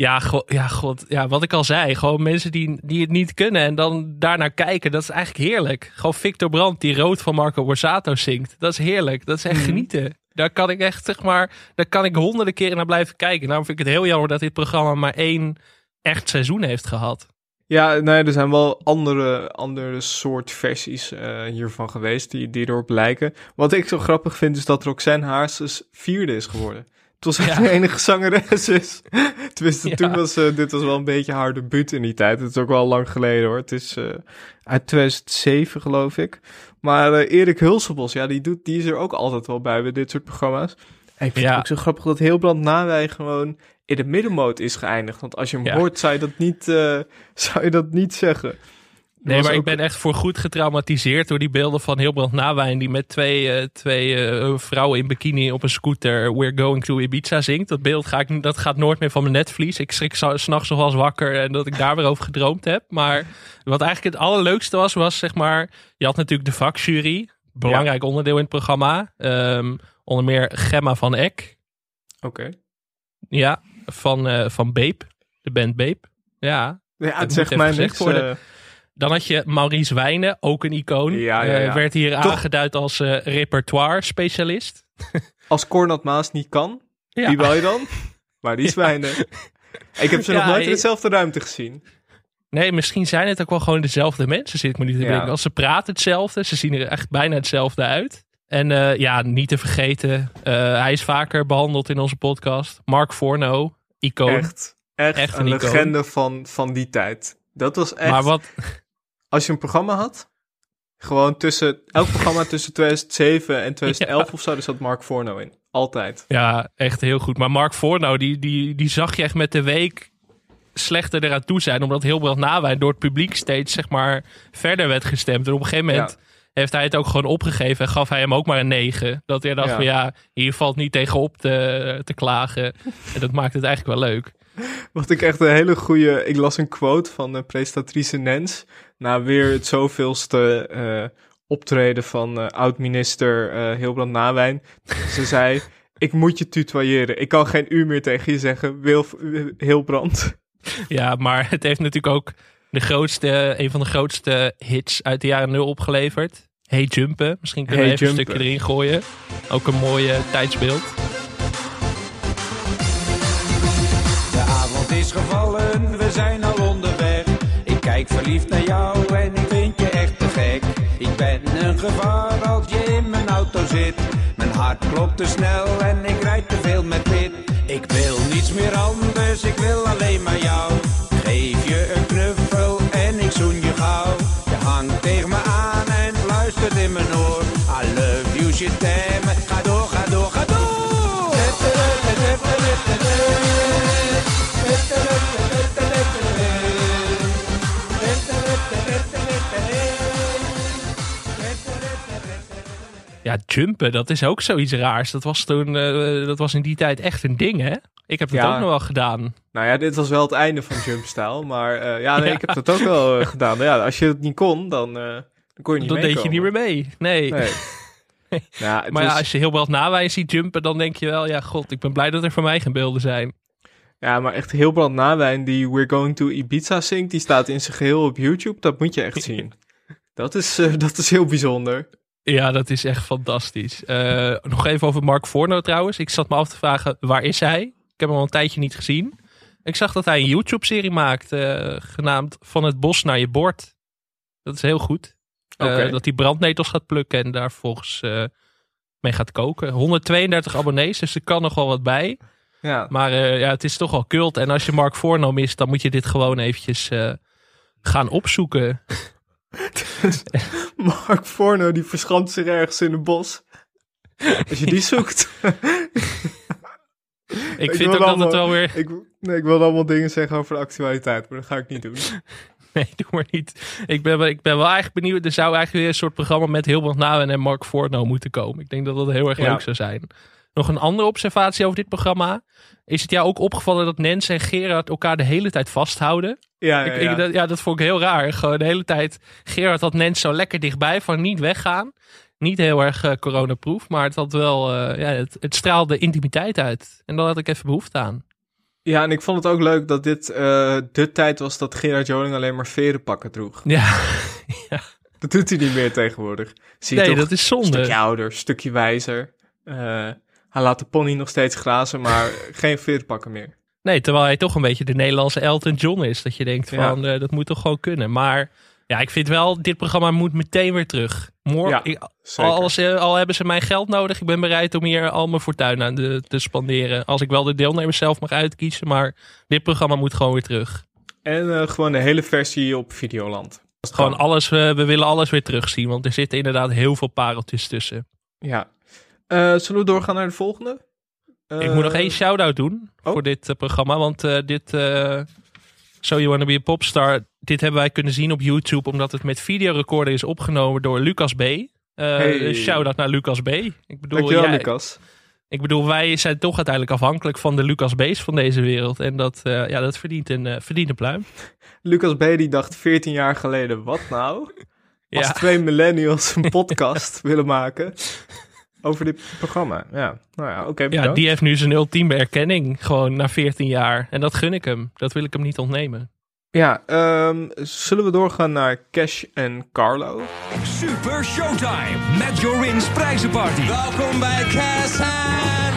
ja, go- ja, god, ja, wat ik al zei. Gewoon mensen die, die het niet kunnen en dan daarnaar kijken. Dat is eigenlijk heerlijk. Gewoon Victor Brandt die rood van Marco Borsato zingt. Dat is heerlijk. Dat is echt Mhm. genieten. Daar kan ik echt, zeg maar, daar kan ik honderden keren naar blijven kijken. Daarom vind ik het heel jammer dat dit programma maar één echt seizoen heeft gehad. Ja, nee, er zijn wel andere, andere soort versies eh, hiervan geweest die, die erop lijken. Wat ik zo grappig vind is dat Roxanne Hazes vierde is geworden. Het was echt Ja. de enige zangeres is. Tenminste, Ja. toen was eh, dit was wel een beetje haar debuut in die tijd. Het is ook wel lang geleden hoor. Het is eh, uit 2007 geloof ik. Maar eh, Erik Hulsebos, ja, die, doet, die is er ook altijd wel bij bij dit soort programma's. En ik vind Ja. het ook zo grappig dat Heelbrand Nawij gewoon in de middenmoot is geëindigd. Want als je hem hoort, zou je dat niet, zou je dat niet zeggen. Nee, maar ik ben echt voor goed getraumatiseerd door die beelden van Hilbrand Nawijn... die met twee, eh, twee eh, vrouwen in bikini op een scooter We're Going to Ibiza zingt. Dat beeld ga ik, dat gaat nooit meer van mijn netvlies. Ik schrik s'nachts nog wel eens wakker en dat ik daar weer over gedroomd heb. Maar wat eigenlijk het allerleukste was, was zeg maar... Je had natuurlijk de vakjury, belangrijk onderdeel in het programma. Ehm, onder meer Gemma van Eck. Oké. Ja, van, eh van Beep, de band Beep. Ja, Ja, het zegt mij niks. worden. Dan had je Maurice Wijnen, ook een icoon. Ja, ja, Eh, werd hier Toch- aangeduid als eh, repertoire specialist. als Cornat Maas niet kan, Ja. wie wil je dan? Maar die zwijnen. Ik heb ze nog nooit in dezelfde ruimte gezien. Nee, misschien zijn het ook wel gewoon dezelfde mensen, zit ik me niet te Ja. denken. Als ze praten hetzelfde, ze zien er echt bijna hetzelfde uit. En eh, ja, niet te vergeten, eh, hij is vaker behandeld in onze podcast. Mark Forno, icoon. Echt, echt, Echt een, een icoon. legende van, van die tijd. Dat was echt... Maar wat, Als je een programma had, gewoon tussen... Elk programma tussen 2007 en 2011 of zo, er zat Mark Forno in. Altijd. ja, echt heel goed. Maar Mark Forno, die, die, die zag je echt met de week slechter eraan toe zijn. Omdat Hilbrand Nawijn door het publiek steeds zeg maar verder werd gestemd. En op een gegeven moment heeft hij het ook gewoon opgegeven. En gaf hij hem ook maar een 9. Dat hij dacht Ja. van ja, hier valt niet tegenop te, te klagen. En dat maakt het eigenlijk wel leuk. Wat ik echt een hele goede... Ik las een quote van de presentatrice Nens. Na weer het zoveelste eh, optreden van eh, oud-minister eh Hilbrand Nawijn. Ze zei... Ik moet je tutoyeren. Ik kan geen uur meer tegen je zeggen. Wilf, Hilbrand. Ja, maar het heeft natuurlijk ook de grootste, een van de grootste hits uit de jaren nul opgeleverd. Hey Jumpen. Misschien kunnen Hey we even een stukje erin gooien. Ook een mooi eh, tijdsbeeld. Gevallen, we zijn al onderweg. Ik kijk verliefd naar jou en ik vind je echt te gek. Ik ben een gevaar als je in mijn auto zit. Mijn hart klopt te snel en ik rijd te veel met pit. Ik wil niets meer anders, ik wil alleen maar jou. Ja, jumpen, dat is ook zoiets raars. Dat was toen, eh, dat was in die tijd echt een ding, hè? Ik heb dat Ja. ook nog wel gedaan. Nou ja, dit was wel het einde van Jumpstyle. Maar eh, ja, nee, Ja. ik heb dat ook wel eh, gedaan. Ja, als je het niet kon, dan, dan kon je niet Dan deed je niet meer mee. Nee. Nee. Ja, het maar ja, als je heel brand nawijn ziet jumpen, dan denk je wel, ja, god, ik ben blij dat er voor mij geen beelden zijn. Ja, maar echt heel brand nawijn die We're Going to Ibiza zingt, die staat in zijn geheel op YouTube. Dat moet je echt zien. Dat is, dat is heel bijzonder. Ja, dat is echt fantastisch. Eh, nog even over Mark Forno trouwens. Ik zat me af te vragen, waar is hij? Ik heb hem al een tijdje niet gezien. Ik zag dat hij een YouTube-serie maakt, eh, genaamd Van het bos naar je bord. Dat is heel goed. Oké. Dat hij brandnetels gaat plukken en daar volgens mee gaat koken. 132 abonnees, dus er kan nog wel wat bij. Ja. Maar ja, het is toch wel cult. En als je Mark Forno mist, dan moet je dit gewoon eventjes gaan opzoeken. Mark Forno, die verschanst zich ergens in het bos. Als je die zoekt. Ik vind ook dat allemaal- het wel weer... Ik, Nee, ik wilde allemaal dingen zeggen over de actualiteit, maar dat ga ik niet doen. Nee, doe maar niet. Ik ben, wel- ik ben wel eigenlijk benieuwd. Er zou eigenlijk weer een soort programma met Hilbert Nouwen en Mark Fortno moeten komen. Ik denk dat dat heel erg Ja. leuk zou zijn. Nog een andere observatie over dit programma. Is het jou ook opgevallen dat Nens en Gerard elkaar de hele tijd vasthouden? Ja, ja, ja. ik, dat, ja, dat vond ik heel raar. Gewoon de hele tijd. Gerard had Nens zo lekker dichtbij van niet weggaan. Niet heel erg eh, coronaproof, maar het had wel. eh, ja, het, het straalde intimiteit uit. En daar had ik even behoefte aan. Ja, en ik vond het ook leuk dat dit eh, de tijd was dat Gerard Joling alleen maar verenpakken droeg. Ja, Dat doet hij niet meer tegenwoordig. Zie je nee, toch dat is Een zonde. stukje ouder, stukje wijzer. Hij laat de pony nog steeds grazen, maar geen verenpakken meer. Nee, terwijl hij toch een beetje de Nederlandse Elton John is. Dat je denkt Ja. van, eh, dat moet toch gewoon kunnen. Maar ja, ik vind wel, dit programma moet meteen weer terug. Morgen, Ja, al, al hebben ze mijn geld nodig, ik ben bereid om hier al mijn fortuin aan de, te spanderen. Als ik wel de deelnemers zelf mag uitkiezen, maar dit programma moet gewoon weer terug. En eh, gewoon de hele versie op Videoland. Gewoon alles, we willen alles weer terugzien, want er zitten inderdaad heel veel pareltjes tussen. Ja. Eh, zullen we doorgaan naar de volgende? ik moet nog Eh, één shout-out doen oh. voor dit eh, programma. Want dit So You Wanna Be a Popstar, dit hebben wij kunnen zien op YouTube. Omdat het met videorecorder is opgenomen door Lucas B. Hey. Shout-out naar Lucas B. Ik bedoel, Dankjewel, Lucas. Ik bedoel, wij zijn toch uiteindelijk afhankelijk van de Lucas B's van deze wereld. En dat, ja, dat verdient, een, verdient een pluim. Lucas B. die dacht 14 jaar geleden, wat nou? Als Ja. twee millennials een podcast willen maken over dit programma. Ja, nou ja, oké, Ja, die heeft nu zijn ultieme erkenning. Gewoon na 14 jaar. En dat gun ik hem. Dat wil ik hem niet ontnemen. Ja, ehm, zullen we doorgaan naar Cash en Carlo? Super Showtime met Jorin's prijzenparty. Welkom bij Cassan.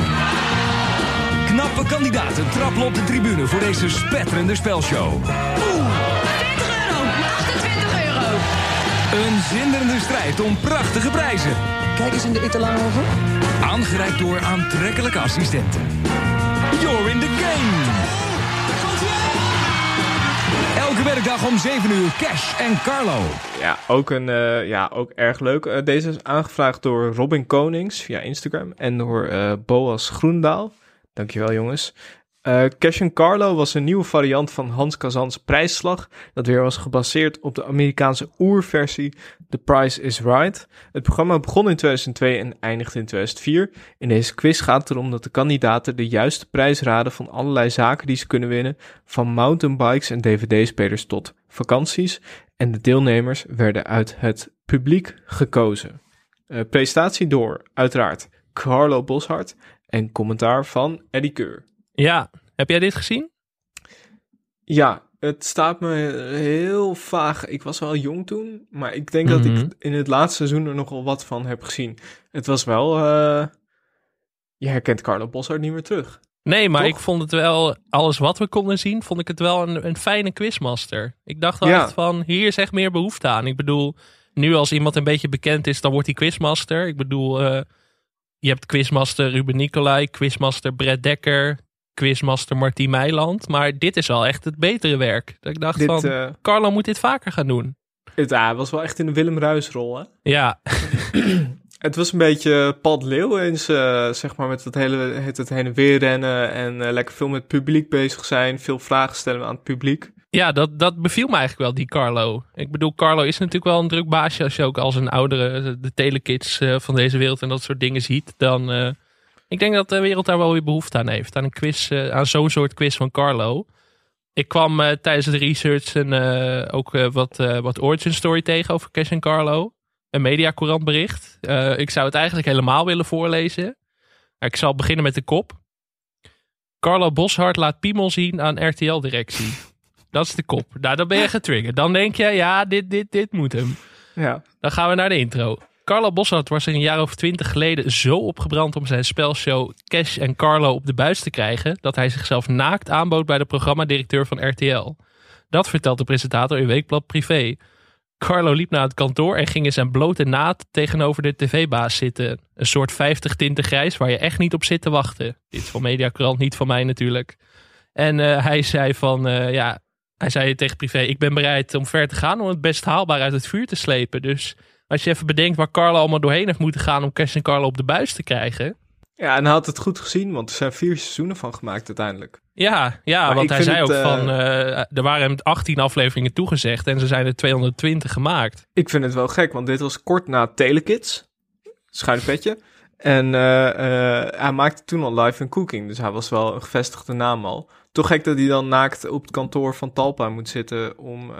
Knappe kandidaten trappelen op de tribune voor deze spetterende spelshow. 20 euro, 28 euro. Een zinderende strijd om prachtige prijzen. Kijk eens in de etalage. Aangereikt door aantrekkelijke assistenten. You're in the game. Elke werkdag om 7 uur Cash en Carlo. Ja, ook, een, eh, ja, ook erg leuk. Eh, deze is aangevraagd door Robin Konings via Instagram en door eh, Boas Groendaal. Dankjewel jongens. Eh Cash Carlo was een nieuwe variant van Hans Kazans prijsslag, dat weer was gebaseerd op de Amerikaanse oerversie The Price is Right. Het programma begon in 2002 en eindigde in 2004. In deze quiz gaat het erom dat de kandidaten de juiste prijs raden van allerlei zaken die ze kunnen winnen, van mountainbikes en dvd-spelers tot vakanties. En de deelnemers werden uit het publiek gekozen. Eh, presentatie door, uiteraard, Carlo Boshart en commentaar van Eddie Keur. Ja, heb jij dit gezien? Ja, het staat me heel vaag. Ik was wel jong toen, maar ik denk dat Mhm. ik in het laatste seizoen er nogal wat van heb gezien. Het was wel... eh, je herkent Carlo Boshart niet meer terug. Nee, maar Toch? ik vond het wel, alles wat we konden zien, vond ik het wel een, een fijne quizmaster. Ik dacht Ja. echt van, hier is echt meer behoefte aan. Ik bedoel, nu als iemand een beetje bekend is, dan wordt hij quizmaster. Ik bedoel, eh, je hebt quizmaster Ruben Nicolai, quizmaster Brett Dekker, quizmaster Martien Meiland. Maar dit is wel echt het betere werk. Dat ik dacht Dit, van, eh, Carlo moet dit vaker gaan doen. Het ah, was wel echt in de Willem Ruis-rol, hè? Ja, Het was een beetje Pat Leeuwens, eh zeg maar, met het hele het, het heen en weer rennen en eh, lekker veel met het publiek bezig zijn. Veel vragen stellen aan het publiek. Ja, dat, dat beviel me eigenlijk wel, die Carlo. Ik bedoel, Carlo is natuurlijk wel een druk baasje. Als je ook als een oudere, de telekids van deze wereld en dat soort dingen ziet. Dan, ik denk dat de wereld daar wel weer behoefte aan heeft. Aan een quiz, eh, aan zo'n soort quiz van Carlo. Ik kwam eh, tijdens de research en, eh, ook wat, wat origin story tegen over Cash en Carlo. Een mediacourant bericht. Ik zou het eigenlijk helemaal willen voorlezen. Ik zal beginnen met de kop. Carlo Boshart laat Piemel zien aan RTL-directie. Dat is de kop. Nou, dan ben je getriggerd. Dan denk je, ja, dit, dit, dit moet hem. Ja. Dan gaan we naar de intro. Carlo Boshart was een jaar of twintig geleden zo opgebrand om zijn spelshow Cash en Carlo op de buis te krijgen, dat hij zichzelf naakt aanbood bij de programmadirecteur van RTL. Dat vertelt de presentator in Weekblad Privé. Carlo liep naar het kantoor en ging in zijn blote naad tegenover de tv-baas zitten. Een soort 50 tinten grijs waar je echt niet op zit te wachten. Dit is van Mediakrant, niet van mij natuurlijk. En eh, hij zei van, eh, ja, hij zei tegen Privé, ik ben bereid om ver te gaan om het best haalbaar uit het vuur te slepen. Dus als je even bedenkt waar Carlo allemaal doorheen heeft moeten gaan om Cash en Carlo op de buis te krijgen. Ja, en hij had het goed gezien, want er zijn vier seizoenen van gemaakt uiteindelijk. Ja, ja Maar want hij zei ook het, eh, van, eh, er waren hem 18 afleveringen toegezegd en ze zijn er 220 gemaakt. Ik vind het wel gek, want dit was kort na Telekids. Schuin petje. En eh, hij maakte toen al live in cooking, dus hij was wel een gevestigde naam al. Toch gek dat hij dan naakt op het kantoor van Talpa moet zitten om,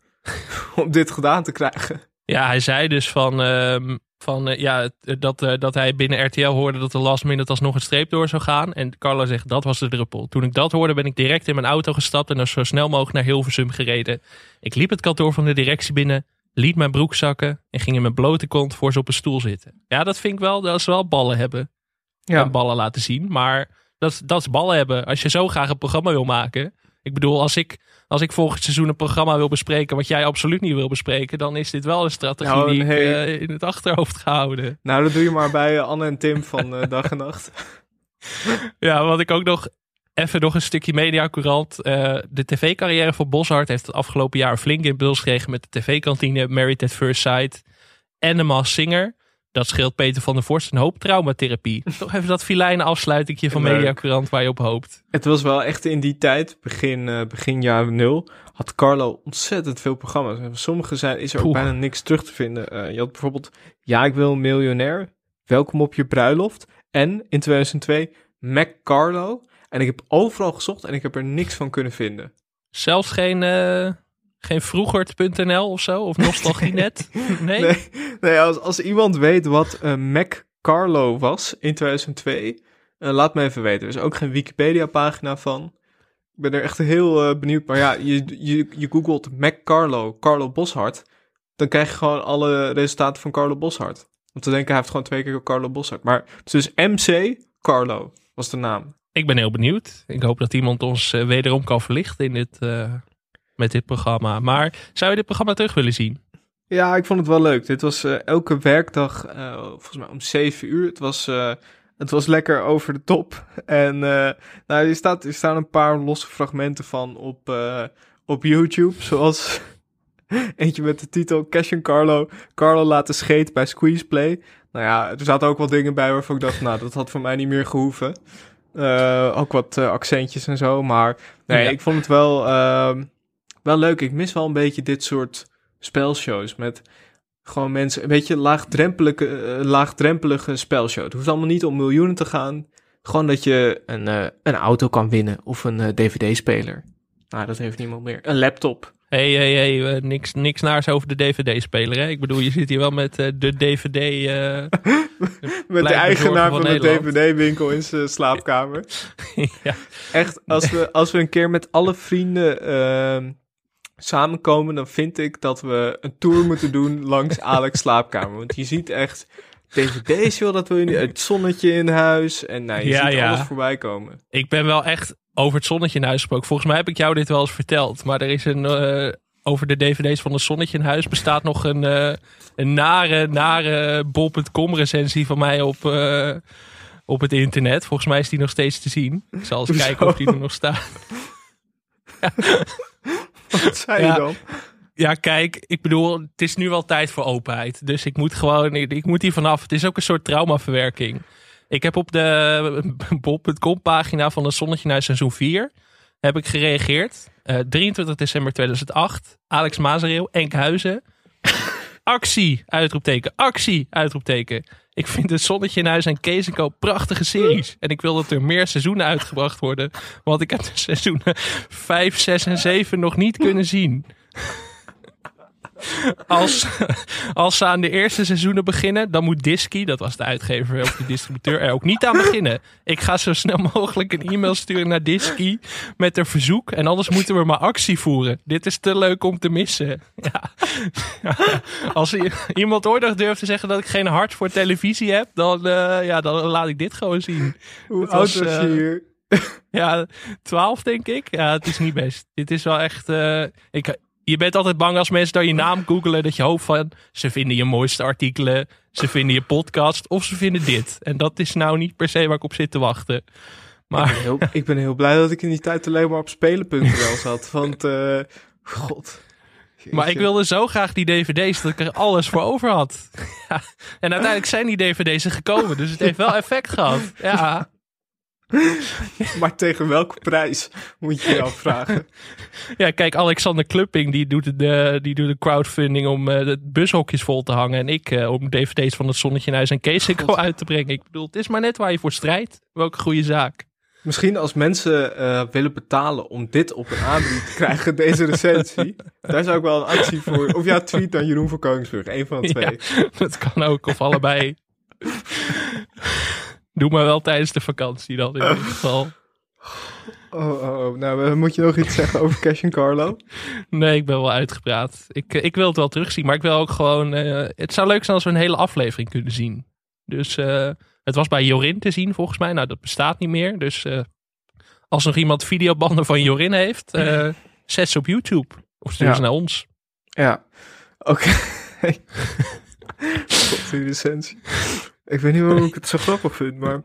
om dit gedaan te krijgen. Ja, hij zei dus van, ehm, van eh, ja, het- dat, eh, dat hij binnen RTL hoorde dat de last minute alsnog een streep door zou gaan. En Carlo zegt, dat was de druppel. Toen ik dat hoorde, ben ik direct in mijn auto gestapt en er zo snel mogelijk naar Hilversum gereden. Ik liep het kantoor van de directie binnen, liet mijn broek zakken en ging in mijn blote kont voor ze op een stoel zitten. Ja, dat vind ik wel, dat is wel ballen hebben. Ja. En ballen laten zien, maar dat, dat is ballen hebben. Als je zo graag een programma wil maken. Ik bedoel, als ik, als ik volgend seizoen een programma wil bespreken wat jij absoluut niet wil bespreken, dan is dit wel een strategie Nou, die ik eh, in het achterhoofd gehouden. Nou, dat doe je maar bij eh, Anne en Tim van eh, Dag en Nacht. Ja, wat ik ook nog even nog een stukje mediacourant. Eh de tv-carrière van Boshart heeft het afgelopen jaar flink in beeld gekregen met de tv-kantine, Married at First Sight en de Maas Singer. Dat scheelt Peter van der Vorst een hoop traumatherapie. Toch even dat filijne afsluitingje van Leuk. mediacourant waar je op hoopt. Het was wel echt in die tijd, begin, eh, begin jaren nul, had Carlo ontzettend veel programma's. En sommige zijn, is er ook bijna niks terug te vinden. Eh, je had bijvoorbeeld Ja, ik wil een miljonair. Welkom op je bruiloft. En in 2002 Mac Carlo. En ik heb overal gezocht en ik heb er niks van kunnen vinden. Zelfs geen, eh geen vroegert.nl of zo? Of nostalgienet? Nee? Nee, nee als, als iemand weet wat eh, Mac Carlo was in 2002, eh, laat me even weten. Er is ook geen Wikipedia-pagina van. Ik ben er echt heel eh, benieuwd. Maar ja, je, je, je googelt Mac Carlo, Carlo Boshart. Dan krijg je gewoon alle resultaten van Carlo Boshart. Want te denken, hij heeft gewoon twee keer Carlo Boshart. Maar het is dus MC Carlo was de naam. Ik ben heel benieuwd. Ik hoop dat iemand ons eh, wederom kan verlichten in dit, met dit programma. Maar zou je dit programma terug willen zien? Ja, ik vond het wel leuk. Dit was eh, elke werkdag, eh, volgens mij om 7 uur. Het was, eh, het was lekker over de top. En nou, er, staat, er staan een paar losse fragmenten van op, op YouTube. Zoals eentje met de titel Cash en Carlo. Carlo laten scheet bij Squeeze Play. Nou ja, er zaten ook wat dingen bij waarvan ik dacht, nou, dat had voor mij niet meer gehoeven. Eh, ook wat accentjes en zo. Maar nee, Ja. ik vond het wel, ehm, wel leuk. Ik mis wel een beetje dit soort spelshows met gewoon mensen, een beetje laagdrempelige, eh, laagdrempelige spelshow. Het hoeft allemaal niet om miljoenen te gaan. Gewoon dat je een, eh, een auto kan winnen of een eh, dvd-speler. Nou, dat heeft niemand meer. Een laptop. Hé, hé, eh, niks, niks naars over de DVD-speler. Ik bedoel, je zit hier wel met de DVD. Met de eigenaar van, de Nederland. dvd-winkel in zijn slaapkamer. ja. Echt, als we, als we een keer met alle vrienden ehm, samenkomen, dan vind ik dat we een tour moeten doen langs Alex slaapkamer. Want je ziet echt dvd's, joh, dat wil je niet. Het zonnetje in huis. En nou, je Ja, ziet ja. alles voorbij komen. Ik ben wel echt over het zonnetje in huis gesproken. Volgens mij heb ik jou dit wel eens verteld. Maar er is een. eh, over de dvd's van een zonnetje in huis bestaat nog een, eh, een nare, nare bol.com recensie van mij op, eh, op het internet. Volgens mij is die nog steeds te zien. Ik zal eens kijken of die er nog staat. Wat zei je Ja. dan? Ja, kijk, ik bedoel, het is nu wel tijd voor openheid. Dus ik moet gewoon, ik, ik moet hier vanaf. Het is ook een soort traumaverwerking. Ik heb op de bol.com pagina van het Zonnetje naar seizoen 4 heb ik gereageerd. Eh, 23 december 2008. Alex Mazereel, Enkhuizen. Actie, uitroepteken. Actie, uitroepteken. Ik vind het Zonnetje in Huis en Kees prachtige series. En ik wil dat er meer seizoenen uitgebracht worden. Want ik heb de seizoenen 5, 6 en 7 nog niet kunnen zien. Als, als ze aan de eerste seizoenen beginnen, dan moet Disky, dat was de uitgever of de distributeur, er ook niet aan beginnen. Ik ga zo snel mogelijk een e-mail sturen naar Disky met een verzoek. En anders moeten we maar actie voeren. Dit is te leuk om te missen. Ja. Als iemand ooit nog durft te zeggen dat ik geen hart voor televisie heb, dan, eh, ja, dan laat ik dit gewoon zien. Hoe Het oud was je eh, hier? Ja, 12 denk ik. Ja, het is niet best. Dit is wel echt. eh, ik, je bent altijd bang als mensen daar je naam googelen. Dat je hoopt van. Ze vinden je mooiste artikelen. Ze vinden je podcast. Of ze vinden dit. En dat is nou niet per se waar ik op zit te wachten. Ik Maar ben, heel, ik ben heel blij dat ik in die tijd alleen maar op spelen.nl zat. Want, eh, god. Maar ik wilde zo graag die dvd's dat ik er alles voor over had. Ja. En uiteindelijk zijn die dvd's er gekomen. Dus het heeft wel effect gehad. Ja. maar tegen welke prijs moet je je afvragen? Ja, kijk, Alexander Klupping die doet, de, die doet de crowdfunding om eh, de bushokjes vol te hangen. En ik eh, om dvd's van het Zonnetje in Huis en uit te brengen. Ik bedoel, het is maar net waar je voor strijdt. Welke goede zaak. Misschien als mensen eh, willen betalen om dit op een aanbieding te krijgen, deze recensie. daar zou ik wel een actie voor. Of ja, tweet naar Jeroen van Koningsbrug. Een van de twee. Ja, dat kan ook, of allebei. Doe maar wel tijdens de vakantie dan in ieder geval. Oh, oh, oh. nou, uh, moet je nog iets zeggen over Cash en Carlo? Nee, ik ben wel uitgepraat. Ik, ik wil het wel terugzien, maar ik wil ook gewoon... Uh, het zou leuk zijn als we een hele aflevering kunnen zien. Dus uh, het was bij Jorin te zien volgens mij. Nou, dat bestaat niet meer. Dus als nog iemand videobanden van Jorin heeft, zet ze op YouTube. Of stuur ja. ze naar ons. Ja, oké. Okay. die recensie. Ik weet niet hoe ik het zo grappig vind, maar...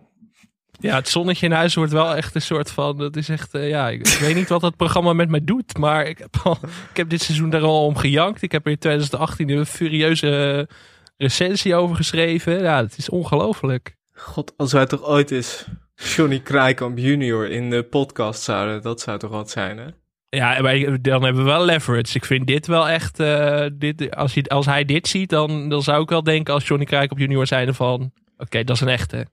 Ja, het zonnetje in huis wordt wel echt een soort van... Dat is echt, uh, ja, ik, ik, weet niet wat dat programma met mij doet. Maar ik heb, al, ik heb dit seizoen daar al om gejankt. Ik heb er in 2018 een furieuze recensie over geschreven. Ja, het is ongelooflijk. God, als wij toch ooit eens Johnny Krijkamp junior in de podcast zouden... Dat zou toch wat zijn, hè? Ja, dan hebben we wel leverage. Ik vind dit wel echt. Uh, dit, als, je, als hij dit ziet, dan, dan zou ik wel denken als Johnny Krijk op junior zijn van. Oké, dat is een echte.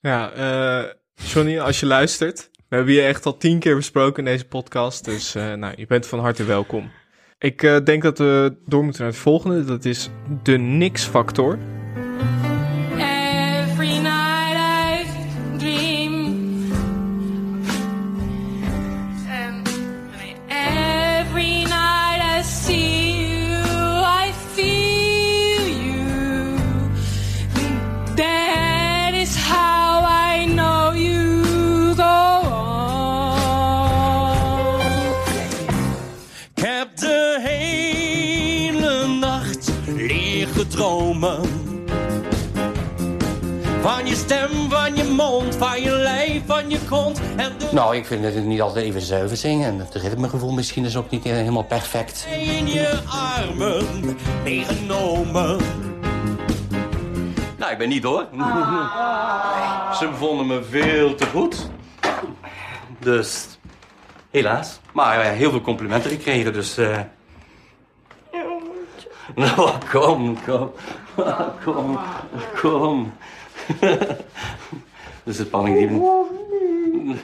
Ja, uh, Johnny, als je luistert. We hebben je echt al tien keer besproken in deze podcast. Dus uh, nou, je bent van harte welkom. Ik denk dat we door moeten naar het volgende. Dat is de Nix-factor. Dromen. Van je stem, van je mond, van je lijf, van je kont. En de... Nou, ik vind het niet altijd even zuiver zingen. Het ritmegevoel misschien is ook niet helemaal perfect. In je armen meegenomen. Nou, ik ben niet hoor. Ze vonden me veel te goed. Dus, helaas. Maar uh, heel veel complimenten gekregen, dus... Uh... Nou, kom, kom. Kom, kom. Dus de spanning die...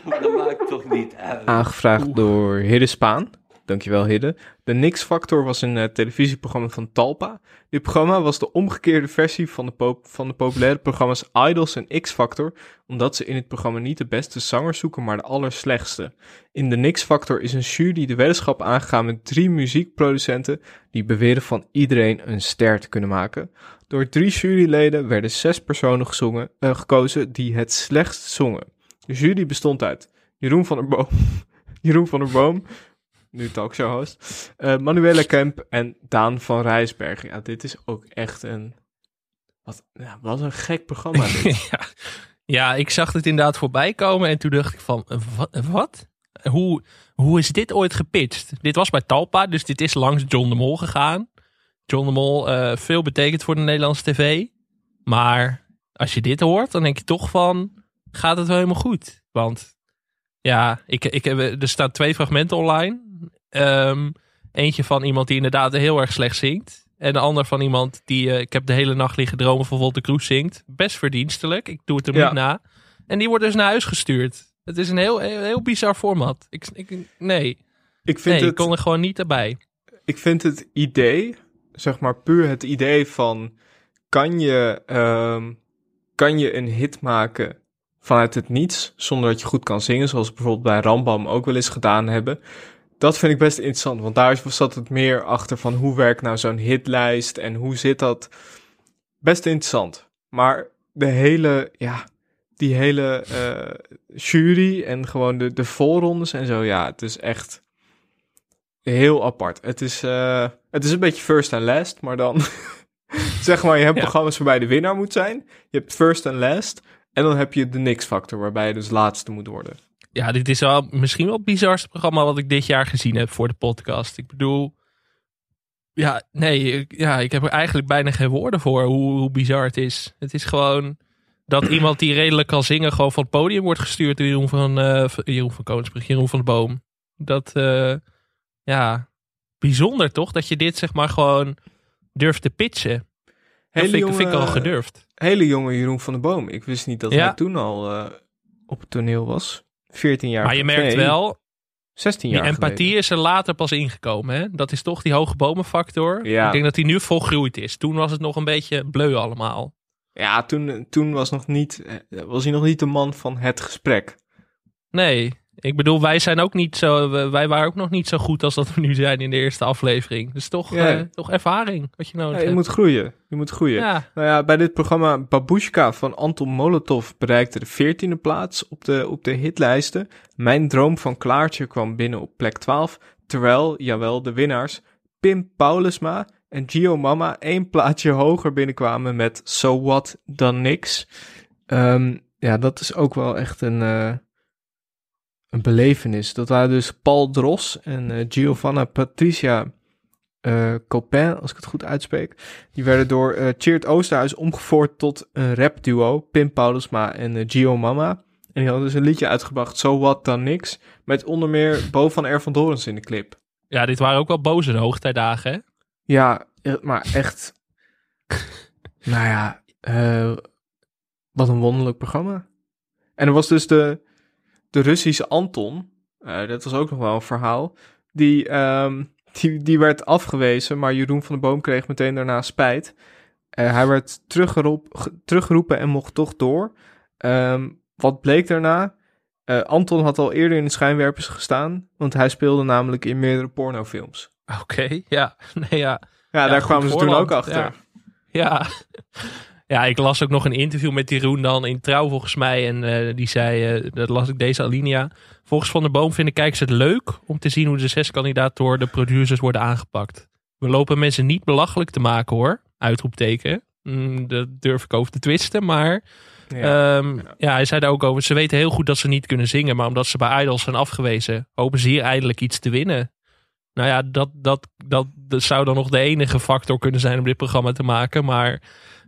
Dat maakt toch niet uit. Aangevraagd door Hidde Spaan. Dankjewel Hidde. De Nix-factor was een uh, televisieprogramma van Talpa. Dit programma was de omgekeerde versie van de, van de populaire programma's Idols en X-Factor, omdat ze in het programma niet de beste zangers zoeken, maar de allerslechtste. In de Nix-factor is een jury de weddenschap aangegaan met drie muziekproducenten die beweren van iedereen een ster te kunnen maken. Door drie juryleden werden zes personen gezongen, uh, gekozen die het slechtst zongen. De jury bestond uit Jeroen van der Boom, Jeroen van der Boom, nu talkshow host, uh, Manuela Kemp en Daan van Rijsberg. Ja, dit is ook echt een, wat, ja, wat een gek programma dit. ja. ja, ik zag het inderdaad voorbij komen en toen dacht ik van, wat? Hoe, hoe is dit ooit gepitcht? Dit was bij Talpa, dus dit is langs John de Mol gegaan. John de Mol, uh, veel betekent voor de Nederlandse tv. Maar als je dit hoort, dan denk je toch van, gaat het wel helemaal goed? Want ja, ik, ik er staan twee fragmenten online. Um, eentje van iemand die inderdaad heel erg slecht zingt. En de ander van iemand die, uh, ik heb de hele nacht liggen dromen van Volte Kroes zingt. Best verdienstelijk, ik doe het hem Ja. niet na. En die wordt dus naar huis gestuurd. Het is een heel, heel, heel bizar format. Ik, ik, nee, Ik vind nee, ik het... kon er gewoon niet erbij. ik vind het idee, zeg maar puur het idee van, kan je, ehm, kan je een hit maken vanuit het niets, zonder dat je goed kan zingen, zoals we bijvoorbeeld bij Rambam ook wel eens gedaan hebben. Dat vind ik best interessant, want daar zat het meer achter van hoe werkt nou zo'n hitlijst en hoe zit dat. Best interessant. Maar de hele, ja, die hele eh, jury en gewoon de, de voorrondes en zo, ja, het is echt heel apart. Het is, eh, het is een beetje first and last, maar dan zeg maar, je hebt Ja. programma's waarbij de winnaar moet zijn. Je hebt first and last. En dan heb je de niks-factor, waarbij je dus laatste moet worden. Ja, dit is wel misschien wel het bizarste programma wat ik dit jaar gezien heb voor de podcast. Ik bedoel, ja, nee, ik, ja, ik heb er eigenlijk bijna geen woorden voor hoe, hoe bizar het is. Het is gewoon, dat iemand die redelijk kan zingen gewoon van het podium wordt gestuurd door Jeroen van, eh, Jeroen van Koningsbrug, Jeroen van de Boom. Dat, eh, ja, bijzonder toch? Dat je dit zeg maar gewoon durft te pitchen. Dat vind, ik- vind ik al gedurfd. Hele jonge Jeroen van de Boom. Ik wist niet dat Ja. hij toen al eh, op het toneel was. 14 jaar Maar je merkt nee, wel, 16 die jaar empathie geleden. is er later pas ingekomen. Hè? Dat is toch die hoge bomenfactor. Ja. Ik denk dat die nu volgroeid is. Toen was het nog een beetje bleu allemaal. Ja, toen, toen was, nog niet, eh, was hij nog niet de man van het gesprek. Nee, ik bedoel, wij zijn ook niet zo. Wij waren ook nog niet zo goed als dat we nu zijn in de eerste aflevering. Dus toch, Ja. eh, toch ervaring wat je nodig Ja, je hebt. moet groeien. Je moet groeien. Ja. Nou ja, bij dit programma Babushka van Anton Molotov bereikte de 14e plaats op de, op de hitlijsten. Mijn droom van Klaartje kwam binnen op plek 12. Terwijl, jawel, de winnaars Pim Paulusma en Gio Mama één plaatsje hoger binnenkwamen met So What Dan Niks. Ehm, ja, dat is ook wel echt een, eh, een belevenis. Dat waren dus Paul Dros en eh, Giovanna Patricia eh Copin, als ik het goed uitspreek. Die werden door eh Cheert Oosterhuis omgevoerd tot een rapduo. Pim Paulusma en Gio Mama. En die hadden dus een liedje uitgebracht, So What Dan Niks. Met onder meer Bo van R. van Dorens in de clip. Ja, dit waren ook wel boze hoogtijdagen. Hè? Ja, maar echt. nou ja, wat een wonderlijk programma. En er was dus de, de Russische Anton. eh, dat was ook nog wel een verhaal. Die, ehm, die, die werd afgewezen, maar Jeroen van de Boom kreeg meteen daarna spijt. Eh, hij werd teruggeroep, ge- teruggeroepen en mocht toch door. Ehm, wat bleek daarna? Eh, Anton had al eerder in de schijnwerpers gestaan, want hij speelde namelijk in meerdere pornofilms. Oké, ja. Nee, ja. Ja, daar kwamen ze toen ook achter. Ja. ja. Ja, ik las ook nog een interview met Jeroen dan in Trouw volgens mij. En eh, die zei, eh, dat las ik deze alinea. Volgens Van der Boom vinden kijkers het leuk om te zien hoe de zes kandidaten door de producers worden aangepakt. We lopen mensen niet belachelijk te maken hoor. Uitroepteken. Mm, dat durf ik over te twisten, maar... Ja. Ehm, ja, hij zei daar ook over. Ze weten heel goed dat ze niet kunnen zingen, maar omdat ze bij Idols zijn afgewezen, hopen ze hier eindelijk iets te winnen. Nou ja, dat, dat, dat, dat zou dan nog de enige factor kunnen zijn om dit programma te maken. Maar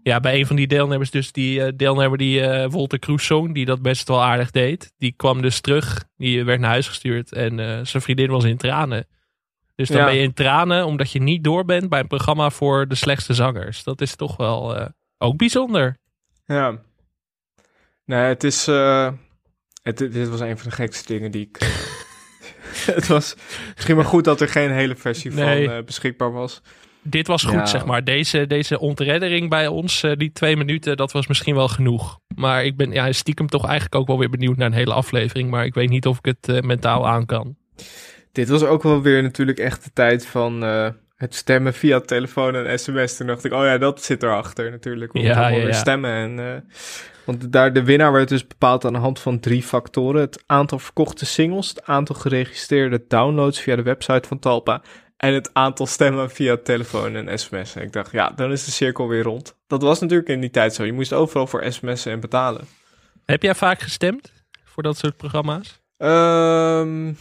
ja, bij een van die deelnemers, dus die eh, deelnemer die eh Wolter Kroes zong, die dat best wel aardig deed, die kwam dus terug. Die werd naar huis gestuurd en eh, zijn vriendin was in tranen. Dus dan Ja. ben je in tranen omdat je niet door bent bij een programma voor de slechtste zangers. Dat is toch wel ook bijzonder. Ja. Nee, het is. het, dit was een van de gekste dingen die ik. het was misschien maar goed dat er geen hele versie Nee. van beschikbaar was. Dit was goed, Ja. zeg maar. Deze, deze ontreddering bij ons, eh, die twee minuten, dat was misschien wel genoeg. Maar ik ben ja, stiekem toch eigenlijk ook wel weer benieuwd naar een hele aflevering. Maar ik weet niet of ik het eh, mentaal aan kan. Dit was ook wel weer natuurlijk echt de tijd van eh, het stemmen via telefoon en sms. Toen dacht ik, oh ja, dat zit erachter natuurlijk. We Ja, ja, ja. stemmen. En, want daar, de winnaar werd dus bepaald aan de hand van drie factoren. Het aantal verkochte singles, het aantal geregistreerde downloads via de website van Talpa... en het aantal stemmen via telefoon en sms. En ik dacht, ja, dan is de cirkel weer rond. Dat was natuurlijk in die tijd zo. Je moest overal voor sms'en en betalen. Heb jij vaak gestemd voor dat soort programma's? Ehm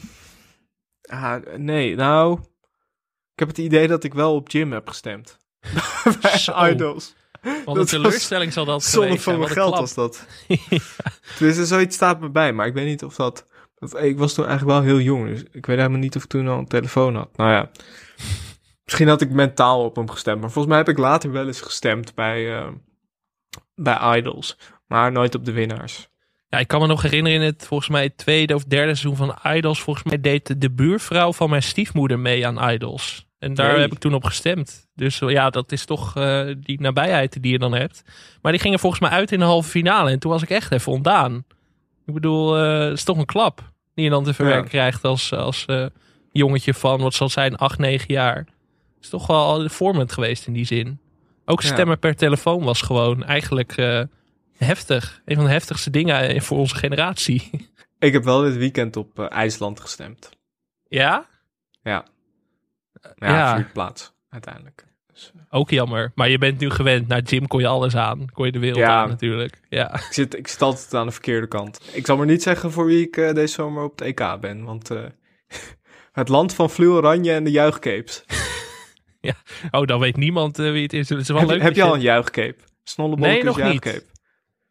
ah, nee, nou... Ik heb het idee dat ik wel op Jim heb gestemd. Bij. Idols. Wat een teleurstelling zal dat Zonde geweest van zijn. mijn geld klap. was dat. Dus zoiets staat me bij, maar ik weet niet of dat... Ik was toen eigenlijk wel heel jong, dus ik weet helemaal niet of ik toen al een telefoon had. Nou ja, misschien had ik mentaal op hem gestemd, maar volgens mij heb ik later wel eens gestemd bij, eh, bij Idols, maar nooit op de winnaars. Ja, ik kan me nog herinneren in het volgens mij tweede of derde seizoen van Idols. Volgens mij deed de buurvrouw van mijn stiefmoeder mee aan Idols. En daar Nee. heb ik toen op gestemd. Dus ja, dat is toch eh, die nabijheid die je dan hebt. Maar die gingen volgens mij uit in de halve finale. En toen was ik echt even ontdaan. Ik bedoel, eh, het is toch een klap dan te verwerken Ja. krijgt als, als eh, jongetje van, wat zal het zijn, 8, 9 jaar. Het is toch wel vormend geweest in die zin. Ook Ja. stemmen per telefoon was gewoon eigenlijk eh, heftig. Een van de heftigste dingen voor onze generatie. Ik heb wel dit weekend op eh, IJsland gestemd. Ja? Ja. Ja, Ja. plaats, uiteindelijk. Ook jammer. Maar je bent nu gewend. Naar Jim kon je alles aan. Kon je de wereld Ja. aan natuurlijk. Ja. Ik zit, ik zit altijd aan de verkeerde kant. Ik zal maar niet zeggen voor wie ik eh, deze zomer op het EK ben, want eh, het land van Fluo Oranje en de juichcapes. ja. Oh, dan weet niemand eh, wie het is. Wel Heb, leuk heb je al een juichcape? Snollebollekes Nee, nog niet.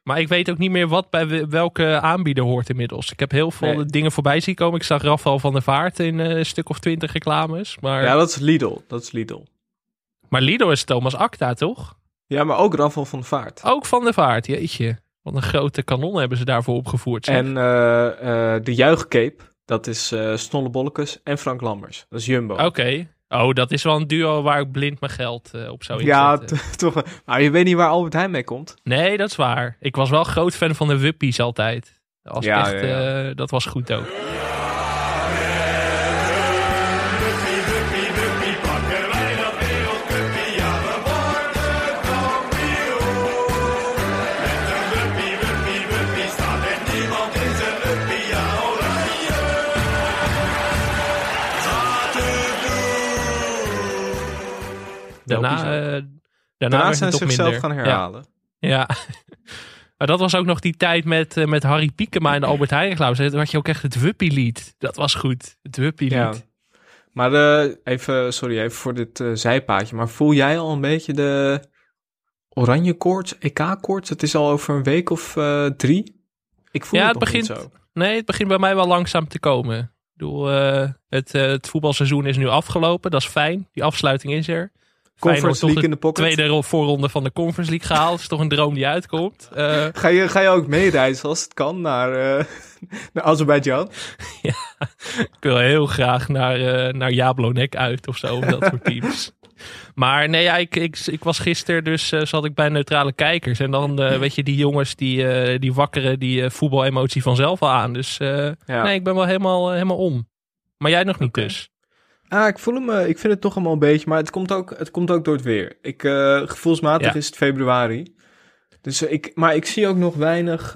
Maar ik weet ook niet meer wat bij we- welke aanbieder hoort inmiddels. Ik heb heel veel Nee. dingen voorbij zien komen. Ik zag Rafael van der Vaart in een stuk of twintig reclames. Maar, Ja, dat is Lidl. Dat is Lidl. Maar Lido is Thomas Acta, toch? Ja, maar ook Rafael van de Vaart. Ook van der Vaart, jeetje. Wat een grote kanon hebben ze daarvoor opgevoerd. zeg. En eh, eh, de juichcape, dat is eh Snolle en Frank Lammers. Dat is Jumbo. Oké. Oh, dat is wel een duo waar ik blind mijn geld op zou ja, inzetten. t- toch. Maar je weet niet waar Albert Heijn mee komt. Nee, dat is waar. Ik was wel groot fan van de Wuppies altijd. Dat was, Ja, echt, ja, ja. dat was goed ook. Daarna, eh, daarna, zijn het ze toch zichzelf minder. gaan Ja. herhalen. Ja. maar dat was ook nog die tijd met, eh, met Harry Piekema en Albert Heijn reclames. Toen had je ook echt het Wuppie-lied. Dat was goed. Het Wuppie-lied. Ja. Maar eh, even, sorry, even voor dit zijpaadje. Maar voel jij al een beetje de oranje koorts, EK-koorts? Het is al over een week of eh, drie. Ik voel ja, het, het nog niet begint, zo. nee, het begint bij mij wel langzaam te komen. Ik bedoel, eh, het, eh, het voetbalseizoen is nu afgelopen. Dat is fijn. Die afsluiting is er. Conference League in de pocket. Tweede ro- voorronde van de Conference League gehaald. Dat is toch een droom die uitkomt. Eh, Ga je, ga je ook meereizen als het kan naar, eh naar Azerbeidzjan? ik wil heel graag naar, eh naar Jablonek uit of zo. Of dat soort teams. Maar nee, ja, ik, ik, ik was gisteren dus eh, zat ik bij neutrale kijkers. En dan eh, weet je, die jongens die, die wakkeren die voetbalemotie vanzelf al aan. Dus Ja. nee, ik ben wel helemaal, helemaal om. Maar jij nog niet dus. Ah, ik voel hem, eh, ik vind het toch allemaal een beetje, maar het komt ook, het komt ook door het weer. Ik, eh, gevoelsmatig Ja. is het februari. Dus eh, ik, maar ik zie ook nog weinig,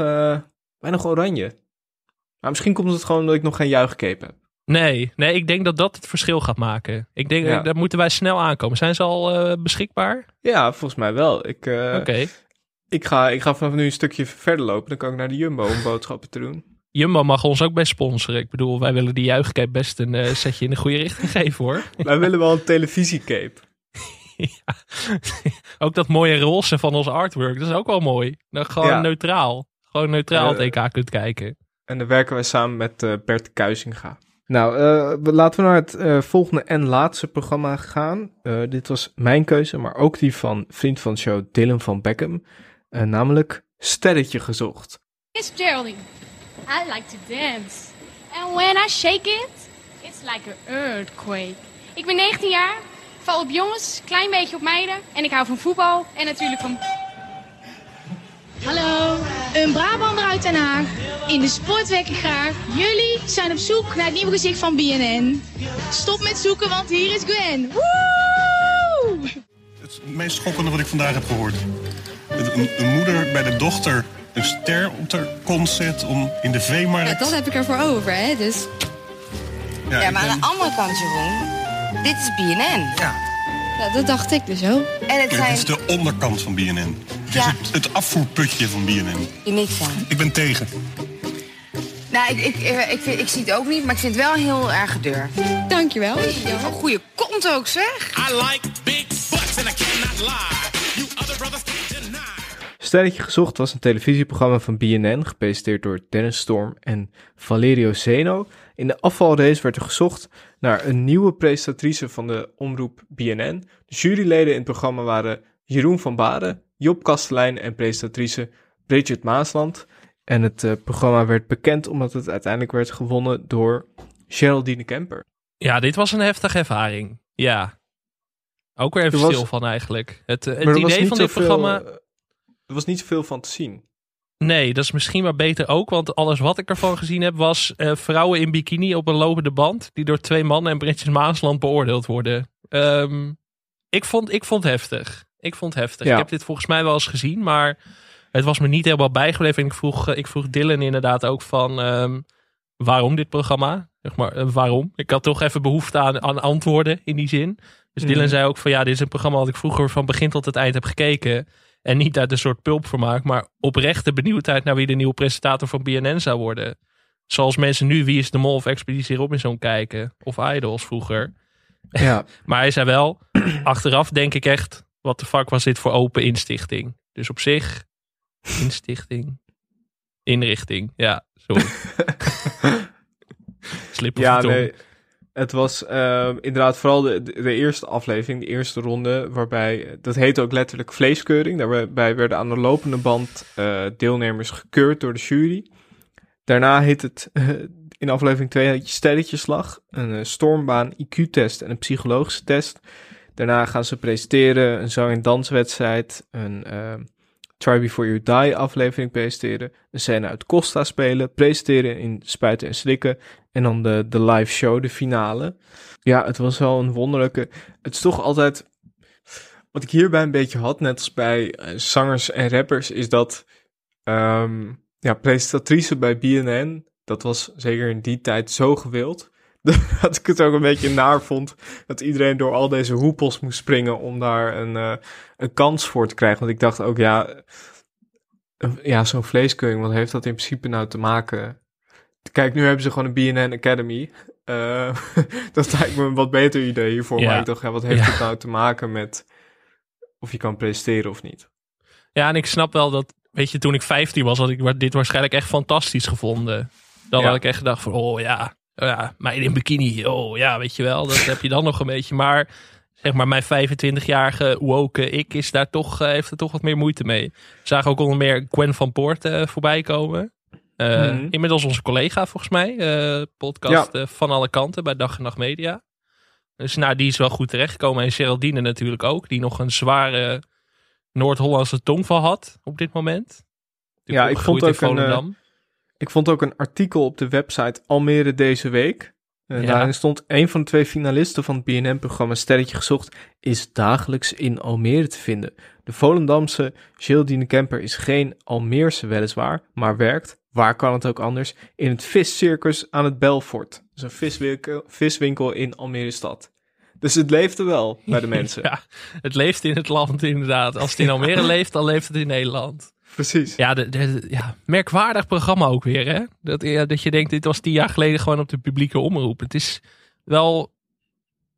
weinig oranje. Maar misschien komt het gewoon omdat ik nog geen juichcape heb. Nee, nee, ik denk dat dat het verschil gaat maken. Ik denk, Ja. eh, daar moeten wij snel aankomen. Zijn ze al beschikbaar? Ja, volgens mij wel. Ik, Oké. ik, ga, ik ga vanaf nu een stukje verder lopen. Dan kan ik naar de Jumbo om boodschappen te doen. Jumbo mag ons ook bij sponsoren. Ik bedoel, wij willen die juichcape best een eh, setje in de goede richting geven hoor. Wij willen wel een televisiecape. Ook dat mooie roze van ons artwork, dat is ook wel mooi. Dan gewoon Ja. neutraal. Gewoon neutraal Eh, het EK kunt kijken. En dan werken wij samen met eh, Bert Kuizinga. Nou, eh, laten we naar het eh, volgende en laatste programma gaan. Eh, dit was mijn keuze, maar ook die van vriend van de show Dylan van Beckham. Eh, namelijk Sterretje gezocht. It's Geraldine. I like to dance. And when I shake it, it's like an earthquake. Ik ben 19 jaar, val op jongens, klein beetje op meiden. En ik hou van voetbal en natuurlijk van... Hallo, een Brabander uit Den Haag. In de sport werk ik graag. Jullie zijn op zoek naar het nieuwe gezicht van BNN. Stop met zoeken, want hier is Gwen. Woe! Het meest schokkende wat ik vandaag heb gehoord. Een, een moeder bij de dochter een ster op de kont zet om in de veemarkt... Ja, dat heb ik ervoor over, hè? Dus... Ja, Ja, ik maar ben- aan de andere kant, Jeroen, dit is BNN. Ja. ja. Dat dacht ik dus ook. En het Dit zijn is de onderkant van BNN. Het is Ja. het, het afvoerputje van BNN. die niks aan. Ik ben tegen. Nou, ik, ik, eh, ik, vind, ik zie het ook niet, maar ik vind het wel heel erg gedurfd. Dankjewel. Een goede kont ook, zeg. I like big butts and I cannot lie. Sterretje gezocht was een televisieprogramma van BNN, gepresenteerd door Dennis Storm en Valerio Zeno. In de afvalrace werd er gezocht naar een nieuwe presentatrice van de omroep BNN. De juryleden in het programma waren Jeroen van Baren, Job Kastelein en presentatrice Bridget Maasland. En het eh, programma werd bekend omdat het uiteindelijk werd gewonnen door Geraldine Kemper. Ja, dit was een heftige ervaring. Ja. Ook weer even was- stil van eigenlijk. Het, eh, het idee van dit programma... Er was niet zoveel van te zien. Nee, dat is misschien maar beter ook. Want alles wat ik ervan gezien heb was eh, vrouwen in bikini op een lopende band. Die door twee mannen en Britjes Maasland beoordeeld worden. Ehm, ik, vond, ik vond het heftig. Ik vond het heftig. Ja. Ik heb dit volgens mij wel eens gezien. Maar het was me niet helemaal bijgebleven. En ik vroeg, eh, ik vroeg Dylan inderdaad ook van ehm, waarom dit programma? Zeg maar, eh, waarom? Ik had toch even behoefte aan, aan antwoorden in die zin. Dus Dylan Mhm. zei ook van ja, dit is een programma wat ik vroeger van begin tot het eind heb gekeken. En niet uit een soort pulpvermaak, maar oprechte benieuwdheid naar wie de nieuwe presentator van BNN zou worden. Zoals mensen nu Wie is de Mol of Expeditie Robinson kijken. Of Idols vroeger. Ja. maar hij zei wel, achteraf denk ik echt, wat de fuck was dit voor open instichting. Dus op zich Instichting. Inrichting. Ja, sorry. Slip Ja, nee. Het was ehm, inderdaad vooral de, de eerste aflevering, de eerste ronde, waarbij, dat heette ook letterlijk vleeskeuring. Daarbij werden aan de lopende band eh, deelnemers gekeurd door de jury. Daarna heet het eh, in aflevering 2 had je sterretjeslag, een eh, stormbaan, IQ-test en een psychologische test. Daarna gaan ze presenteren, een zang- en danswedstrijd, een ehm, Try Before You Die aflevering presenteren, een scène uit Costa spelen, presenteren in Spuiten en Slikken en dan de, de live show, de finale. Ja, het was wel een wonderlijke... Het is toch altijd... Wat ik hierbij een beetje had, net als bij eh, zangers en rappers, is dat... ehm, ja, presentatrice bij BNN, dat was zeker in die tijd zo gewild... Dat ik het ook een beetje naar vond dat iedereen door al deze hoepels moest springen om daar een, eh, een kans voor te krijgen. Want ik dacht ook, ja, eh, ja zo'n vleeskeuring, wat heeft dat in principe nou te maken? Kijk, nu hebben ze gewoon een BNN Academy. Eh, dat lijkt me een wat beter idee hiervoor. Ja. Maar ik dacht, ja, wat heeft Ja. het nou te maken met of je kan presteren of niet? Ja, en ik snap wel dat, weet je, toen ik 15 was, had ik dit waarschijnlijk echt fantastisch gevonden. Dan Ja. had ik echt gedacht van, oh ja, ja, meiden in bikini, oh ja, weet je wel, dat heb je dan nog een beetje. Maar zeg maar, mijn 25-jarige woke ik is daar toch, eh, heeft er toch wat meer moeite mee. We zagen ook onder meer Gwen van Poort eh, voorbij komen. Eh, Mhm. Inmiddels onze collega volgens mij, podcast van alle kanten bij Dag en Nacht Media. Dus nou, die is wel goed terechtgekomen. En Geraldine natuurlijk ook, die nog een zware Noord-Hollandse tongval had op dit moment. Die Ja, ik vond, ook in een, Volendam. Ik vond ook een artikel op de website Almere deze week. Ja. Daarin stond een van de twee finalisten van het BNN-programma Sterretje Gezocht is dagelijks in Almere te vinden. De Volendamse Geraldine Kemper is geen Almeerse weliswaar, maar werkt, waar kan het ook anders, in het viscircus aan het Belfort. Is een viswinkel, viswinkel in Almere stad. Dus het leefde wel bij de mensen. Ja, het leeft in het land inderdaad. Als het in Almere leeft, dan leeft het in Nederland. Precies. Ja, de, de- ja, merkwaardig programma ook weer, hè? Dat, ja, dat je denkt, dit was tien jaar geleden gewoon op de publieke omroep. Het is wel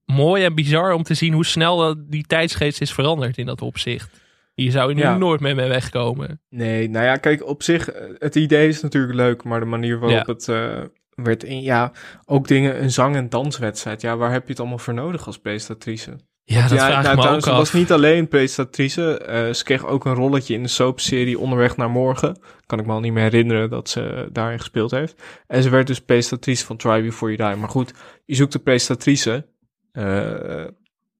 mooi en bizar om te zien hoe snel die tijdsgeest is veranderd in dat opzicht. Hier zou je nu Ja. nooit meer mee wegkomen. Nee, nou ja, kijk, op zich, eh, het idee is natuurlijk leuk, maar de manier waarop Ja. het eh, werd in, ja, ook dingen, een zang- en danswedstrijd, ja, waar heb je het allemaal voor nodig als presentatrice? Ja, dat vraag ik me ook ze af. was niet alleen presentatrice, eh, ze kreeg ook een rolletje in de soapserie Onderweg naar Morgen. Kan ik me al niet meer herinneren dat ze daarin gespeeld heeft. En ze werd dus presentatrice van Try Before You Die. Maar goed, je zoekt een presentatrice, eh,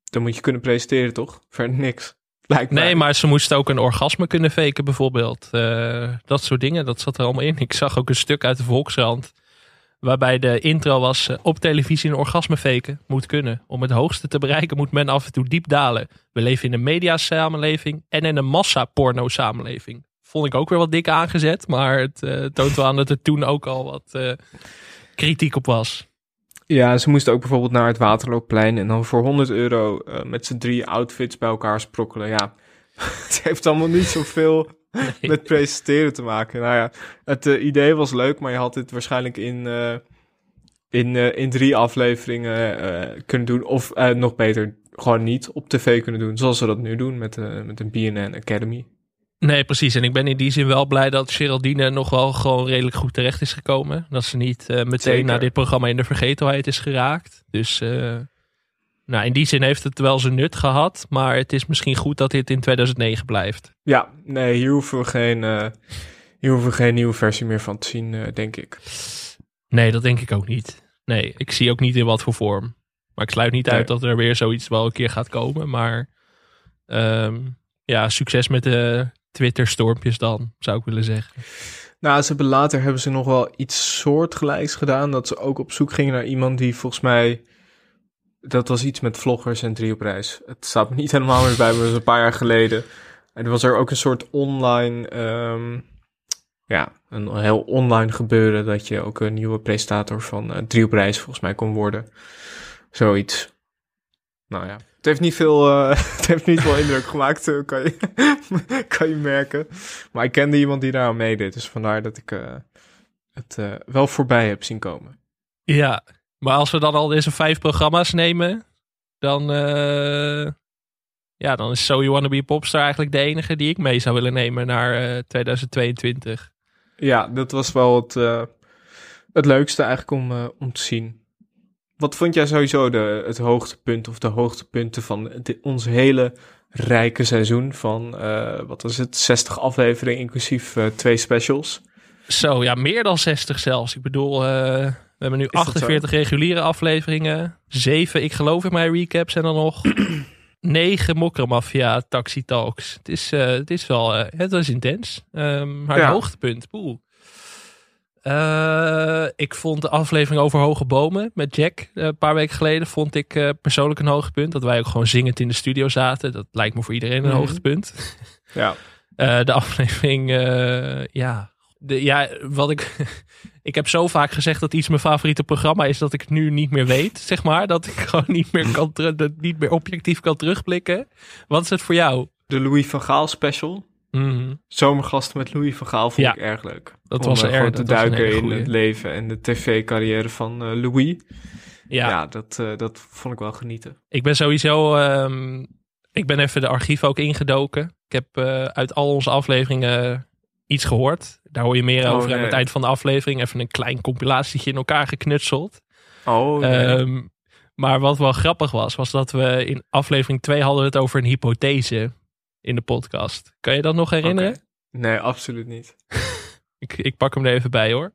dan moet je kunnen presenteren, toch? Verder niks. Lijkt mij. Nee, maar ze moest ook een orgasme kunnen faken bijvoorbeeld. Eh, dat soort dingen, dat zat er allemaal in. Ik zag ook een stuk uit de Volkskrant. Waarbij de intro was eh, op televisie een orgasme faken moet kunnen. Om het hoogste te bereiken moet men af en toe diep dalen. We leven in een mediasamenleving en in een massa-porno samenleving. Vond ik ook weer wat dik aangezet. Maar het eh, toont wel aan dat er toen ook al wat eh, kritiek op was. Ja, ze moesten ook bijvoorbeeld naar het Waterloopplein en dan voor 100 euro met z'n drie outfits bij elkaar sprokkelen. Ja, het heeft allemaal niet zoveel met presenteren te maken. Nou ja, het eh, idee was leuk, maar je had dit waarschijnlijk in, eh, in, eh, in drie afleveringen kunnen doen. Of nog beter, gewoon niet op tv kunnen doen, zoals ze dat nu doen met, met een BNN Academy. Nee, precies. En ik ben in die zin wel blij dat Geraldine nog wel gewoon redelijk goed terecht is gekomen. Dat ze niet meteen Zeker. na dit programma in de vergetelheid is geraakt. Dus nou, in die zin heeft het wel zijn nut gehad. Maar het is misschien goed dat dit in 2009 blijft. Ja, nee, hier hoeven we geen, eh, hier hoeven we geen nieuwe versie meer van te zien, eh, denk ik. Nee, dat denk ik ook niet. Nee, ik zie ook niet in wat voor vorm. Maar ik sluit niet Nee. uit dat er weer zoiets wel een keer gaat komen. Maar ehm, ja, succes met de Twitter-stormpjes dan, zou ik willen zeggen. Nou, ze hebben later hebben ze nog wel iets soortgelijks gedaan. Dat ze ook op zoek gingen naar iemand die volgens mij... Dat was iets met vloggers en drie op reis. Het staat me niet helemaal meer bij, maar dat een paar jaar geleden. En er was er ook een soort online... ehm, ja, een heel online gebeuren... dat je ook een nieuwe presentator van eh, drie op reis volgens mij kon worden. Zoiets. Nou ja, het heeft niet veel, eh, het heeft niet veel indruk gemaakt, eh, kan, je, kan je merken. Maar ik kende iemand die daar aan meedeed, dus vandaar dat ik het wel voorbij heb zien komen. Ja, maar als we dan al deze vijf programma's nemen, dan, eh, ja, dan is So You Wanna Be a Popstar eigenlijk de enige die ik mee zou willen nemen naar eh, 2022. Ja, dat was wel het, eh, het leukste eigenlijk om, eh, om te zien. Wat vond jij sowieso de, het hoogtepunt of de hoogtepunten van ons hele rijke seizoen van, eh, wat was het, 60 afleveringen inclusief eh, twee specials? Zo, ja, meer dan 60 zelfs. Ik bedoel, eh, we hebben nu dat zo? 48 reguliere afleveringen. 7, ik geloof in mijn recaps. En dan nog 9 Mokromafia Taxi Talks. Het is, eh, het is wel, eh, het was intens. Ehm, maar Ja. hoogtepunt, poeh. Eh, ik vond de aflevering over hoge bomen met Jack een paar weken geleden vond ik persoonlijk een hoogtepunt. Dat wij ook gewoon zingend in de studio zaten. Dat lijkt me voor iedereen een Mhm. hoogtepunt. Ja. De aflevering, ja. De, ja, wat ik. ik heb zo vaak gezegd dat iets mijn favoriete programma is dat ik het nu niet meer weet, zeg maar. Dat ik gewoon niet meer, kan dat niet meer objectief kan terugblikken. Wat is het voor jou? De Louis van Gaal special. Zomergasten met Louis van Gaal vond Ja. ik erg leuk. Dat Om, was erg- gewoon te duiken in het leven en de tv-carrière van eh, Louis. Ja. Ja, dat, eh, dat vond ik wel genieten. Ik ben sowieso. ehm, ik ben even de archief ook ingedoken. Ik heb eh, uit al onze afleveringen iets gehoord. Daar hoor je meer Oh, over aan het eind van de aflevering. Even een klein compilatietje in elkaar geknutseld. Oh, nee. Ehm, maar wat wel grappig was, was dat we in aflevering 2 hadden het over een hypothese in de podcast. Kan je dat nog herinneren? Nee, absoluut niet. Ik, ik pak hem er even bij hoor.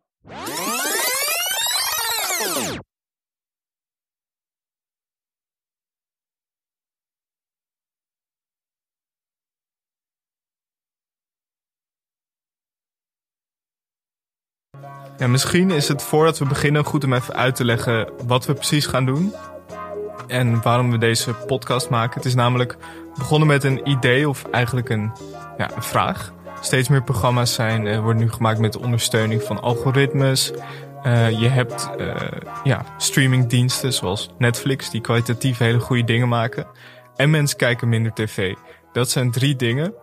Ja, misschien is het voordat we beginnen goed om even uit te leggen wat we precies gaan doen. En waarom we deze podcast maken. Het is namelijk begonnen met een idee of eigenlijk een, ja, een vraag. Steeds meer programma's zijn, eh, worden nu gemaakt met de ondersteuning van algoritmes. Eh, je hebt eh, ja, streamingdiensten zoals Netflix die kwalitatief hele goede dingen maken. En mensen kijken minder tv. Dat zijn drie dingen.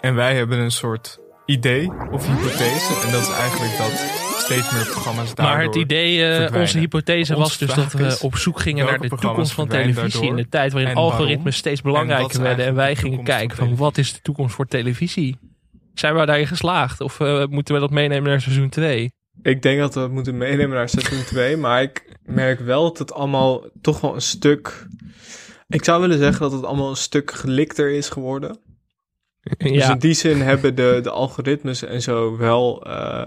En wij hebben een soort idee of hypothese. En dat is eigenlijk dat steeds meer programma's daardoor Maar het idee, eh, onze hypothese was dus dat we op zoek gingen naar de toekomst van televisie. In de tijd waarin algoritmes steeds belangrijker werden. En wij gingen kijken van wat is de toekomst voor televisie? Zijn we daarin geslaagd? Of eh, moeten we dat meenemen naar seizoen 2? Ik denk dat we het moeten meenemen naar seizoen 2. Maar ik merk wel dat het allemaal toch wel een stuk... Ik zou willen zeggen dat het allemaal een stuk gelikter is geworden. Dus in die zin hebben de, de algoritmes en zo wel eh,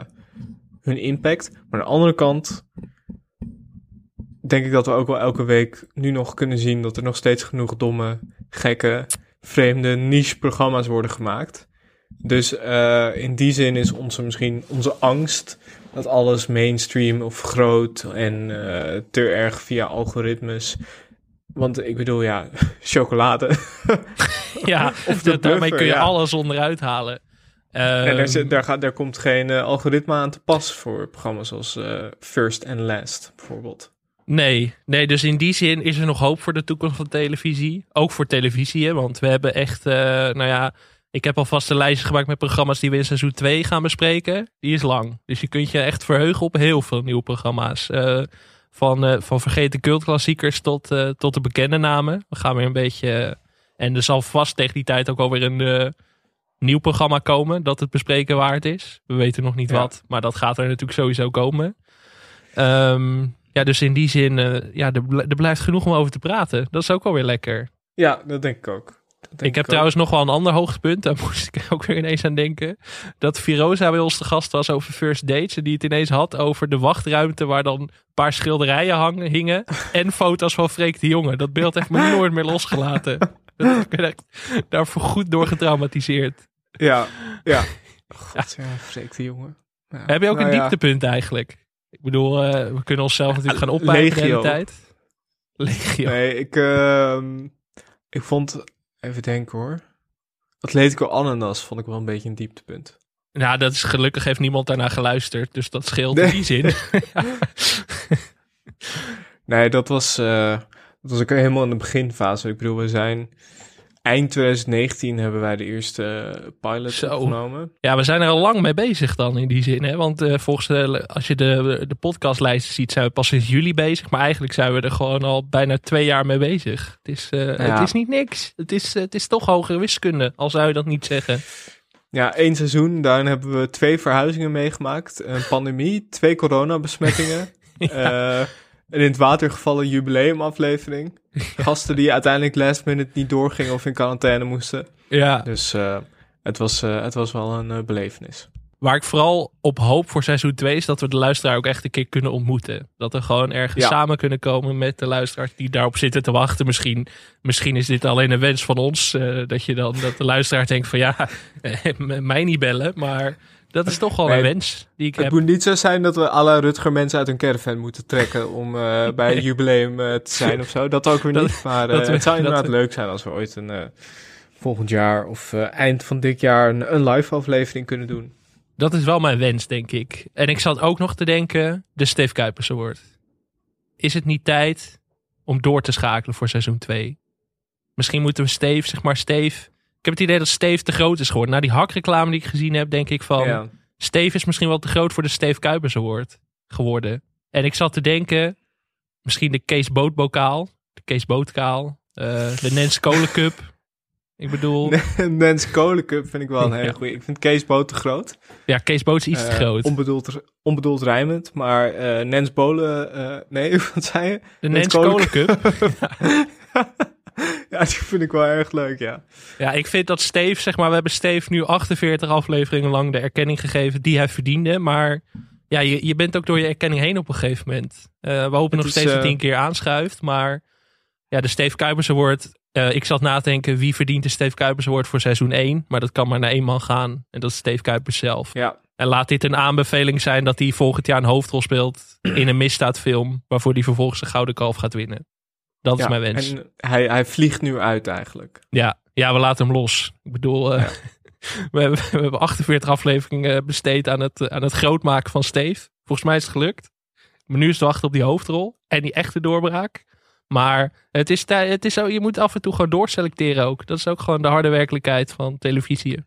hun impact. Maar aan de andere kant denk ik dat we ook wel elke week nu nog kunnen zien dat er nog steeds genoeg domme, gekke, vreemde niche-programma's worden gemaakt. Dus eh, in die zin is onze misschien onze angst dat alles mainstream of groot en eh, te erg via algoritmes. Want ik bedoel, ja, chocolade. Ja, of de daarmee kun je ja. alles onderuit halen. En daar, zit, daar, gaat, daar komt geen eh, algoritme aan te pas voor programma's zoals eh, First and Last bijvoorbeeld. Nee, nee, dus in die zin is er nog hoop voor de toekomst van televisie. Ook voor televisie, hè, want we hebben echt, eh, nou ja, ik heb alvast een lijstje gemaakt met programma's die we in seizoen 2 gaan bespreken. Die is lang. Dus je kunt je echt verheugen op heel veel nieuwe programma's. Eh, van, eh, van vergeten cultklassiekers tot, eh, tot de bekende namen. We gaan weer een beetje, eh, en er zal vast tegen die tijd ook alweer een eh, nieuw programma komen dat het bespreken waard is. We weten nog niet Ja. wat, maar dat gaat er natuurlijk sowieso komen. Ehm, ja, dus in die zin, eh, ja, er, er blijft genoeg om over te praten. Dat is ook wel weer lekker. Ja, dat denk ik ook. Ik heb ook. trouwens nog wel een ander hoogtepunt. Daar moest ik ook weer ineens aan denken. Dat Firoza bij ons de gast was over first dates. En die het ineens had over de wachtruimte waar dan een paar schilderijen hangen, hingen. En foto's van Freek de Jonge. Dat beeld heeft me nooit meer losgelaten. Dat ik ben echt daarvoor goed door getraumatiseerd. Ja, ja. God, ja, de jongen. Ja. Heb je ook Nou een ja. dieptepunt eigenlijk? Ik bedoel, eh, we kunnen onszelf natuurlijk gaan oppijpen de tijd. Legio. Nee, ik, ehm, ik vond, even denken hoor. Atletico Ananas vond ik wel een beetje een dieptepunt. Nou, dat is gelukkig heeft niemand daarna geluisterd. Dus dat scheelt Nee. in die zin. Nee, dat was, eh, dat was ook helemaal in de beginfase. Ik bedoel, we zijn eind 2019 hebben wij de eerste eh, pilot Zo. opgenomen. Ja, we zijn er al lang mee bezig dan in die zin. Hè? Want eh, volgens de, als je de, de podcastlijsten ziet, zijn we pas sinds juli bezig. Maar eigenlijk zijn we er gewoon al bijna twee jaar mee bezig. Het is, eh, Ja. het is niet niks. Het is, het is toch hogere wiskunde, al zou je dat niet zeggen. Ja, één seizoen. Daarin hebben we twee verhuizingen meegemaakt. Een pandemie, twee coronabesmettingen. eh, een in het water gevallen jubileumaflevering. Gasten die uiteindelijk last minute niet doorgingen of in quarantaine moesten. Ja. Dus eh, het, was, eh, het was wel een eh, belevenis. Waar ik vooral op hoop voor seizoen 2 is dat we de luisteraar ook echt een keer kunnen ontmoeten. Dat we gewoon ergens Ja. samen kunnen komen met de luisteraars die daarop zitten te wachten. Misschien, misschien is dit alleen een wens van ons. dat je dan dat de luisteraar denkt van ja, mij niet bellen. Maar dat is toch wel een wens die ik Het heb. moet niet zo zijn dat we alle Rutger mensen uit een caravan moeten trekken om eh, bij een jubileum eh, te zijn of zo. Dat ook weer Dat- niet. Maar eh, dat we- het zou inderdaad we- leuk zijn als we ooit een eh, volgend jaar of eh, eind van dit jaar een, een live aflevering kunnen doen. Dat is wel mijn wens, denk ik. En ik zat ook nog te denken, de Steve Kuipers Award. Is het niet tijd om door te schakelen voor seizoen 2? Misschien moeten we Steve, zeg maar Steve... Ik heb het idee dat Steve te groot is geworden. Na die hakreclame die ik gezien heb, denk ik van... Ja. Steve is misschien wel te groot voor de Steve Kuipers Award geworden. En ik zat te denken, misschien de Kees Bootbokaal. De Kees Bootkaal. eh, de Nens Kolen Cup. Ik bedoel... Nens Kolen Cup vind ik wel een hele Ja. goeie. Ik vind Kees Boot te groot. Ja, Kees Boot is iets te Eh, groot. Onbedoeld, onbedoeld rijmend, maar eh, Nens Bolen... nee, wat zei je? De Nens Kolen Cup. ja, die vind ik wel erg leuk, ja. Ja, ik vind dat Steve, zeg maar, we hebben Steve nu 48 afleveringen lang de erkenning gegeven die hij verdiende. Maar ja, je, je bent ook door je erkenning heen op een gegeven moment. Eh, we hopen nog is, steeds dat eh, hij een keer aanschuift. Maar ja, de Steve Kuipers Award. eh, ik zat na te denken, wie verdient de Steve Kuipers Award voor seizoen 1? Maar dat kan maar naar één man gaan. En dat is Steve Kuipers zelf. Ja. En laat dit een aanbeveling zijn dat hij volgend jaar een hoofdrol speelt in een misdaadfilm. Waarvoor hij vervolgens de Gouden Kalf gaat winnen. Dat is mijn wens. En hij, hij vliegt nu uit eigenlijk. Ja, ja, we laten hem los. Ik bedoel, eh, we, hebben, we hebben 48 afleveringen besteed aan het, aan het grootmaken van Steve. Volgens mij is het gelukt. Maar nu is het wachten op die hoofdrol en die echte doorbraak. Maar het is, het is zo, je moet af en toe gewoon doorselecteren ook. Dat is ook gewoon de harde werkelijkheid van televisie.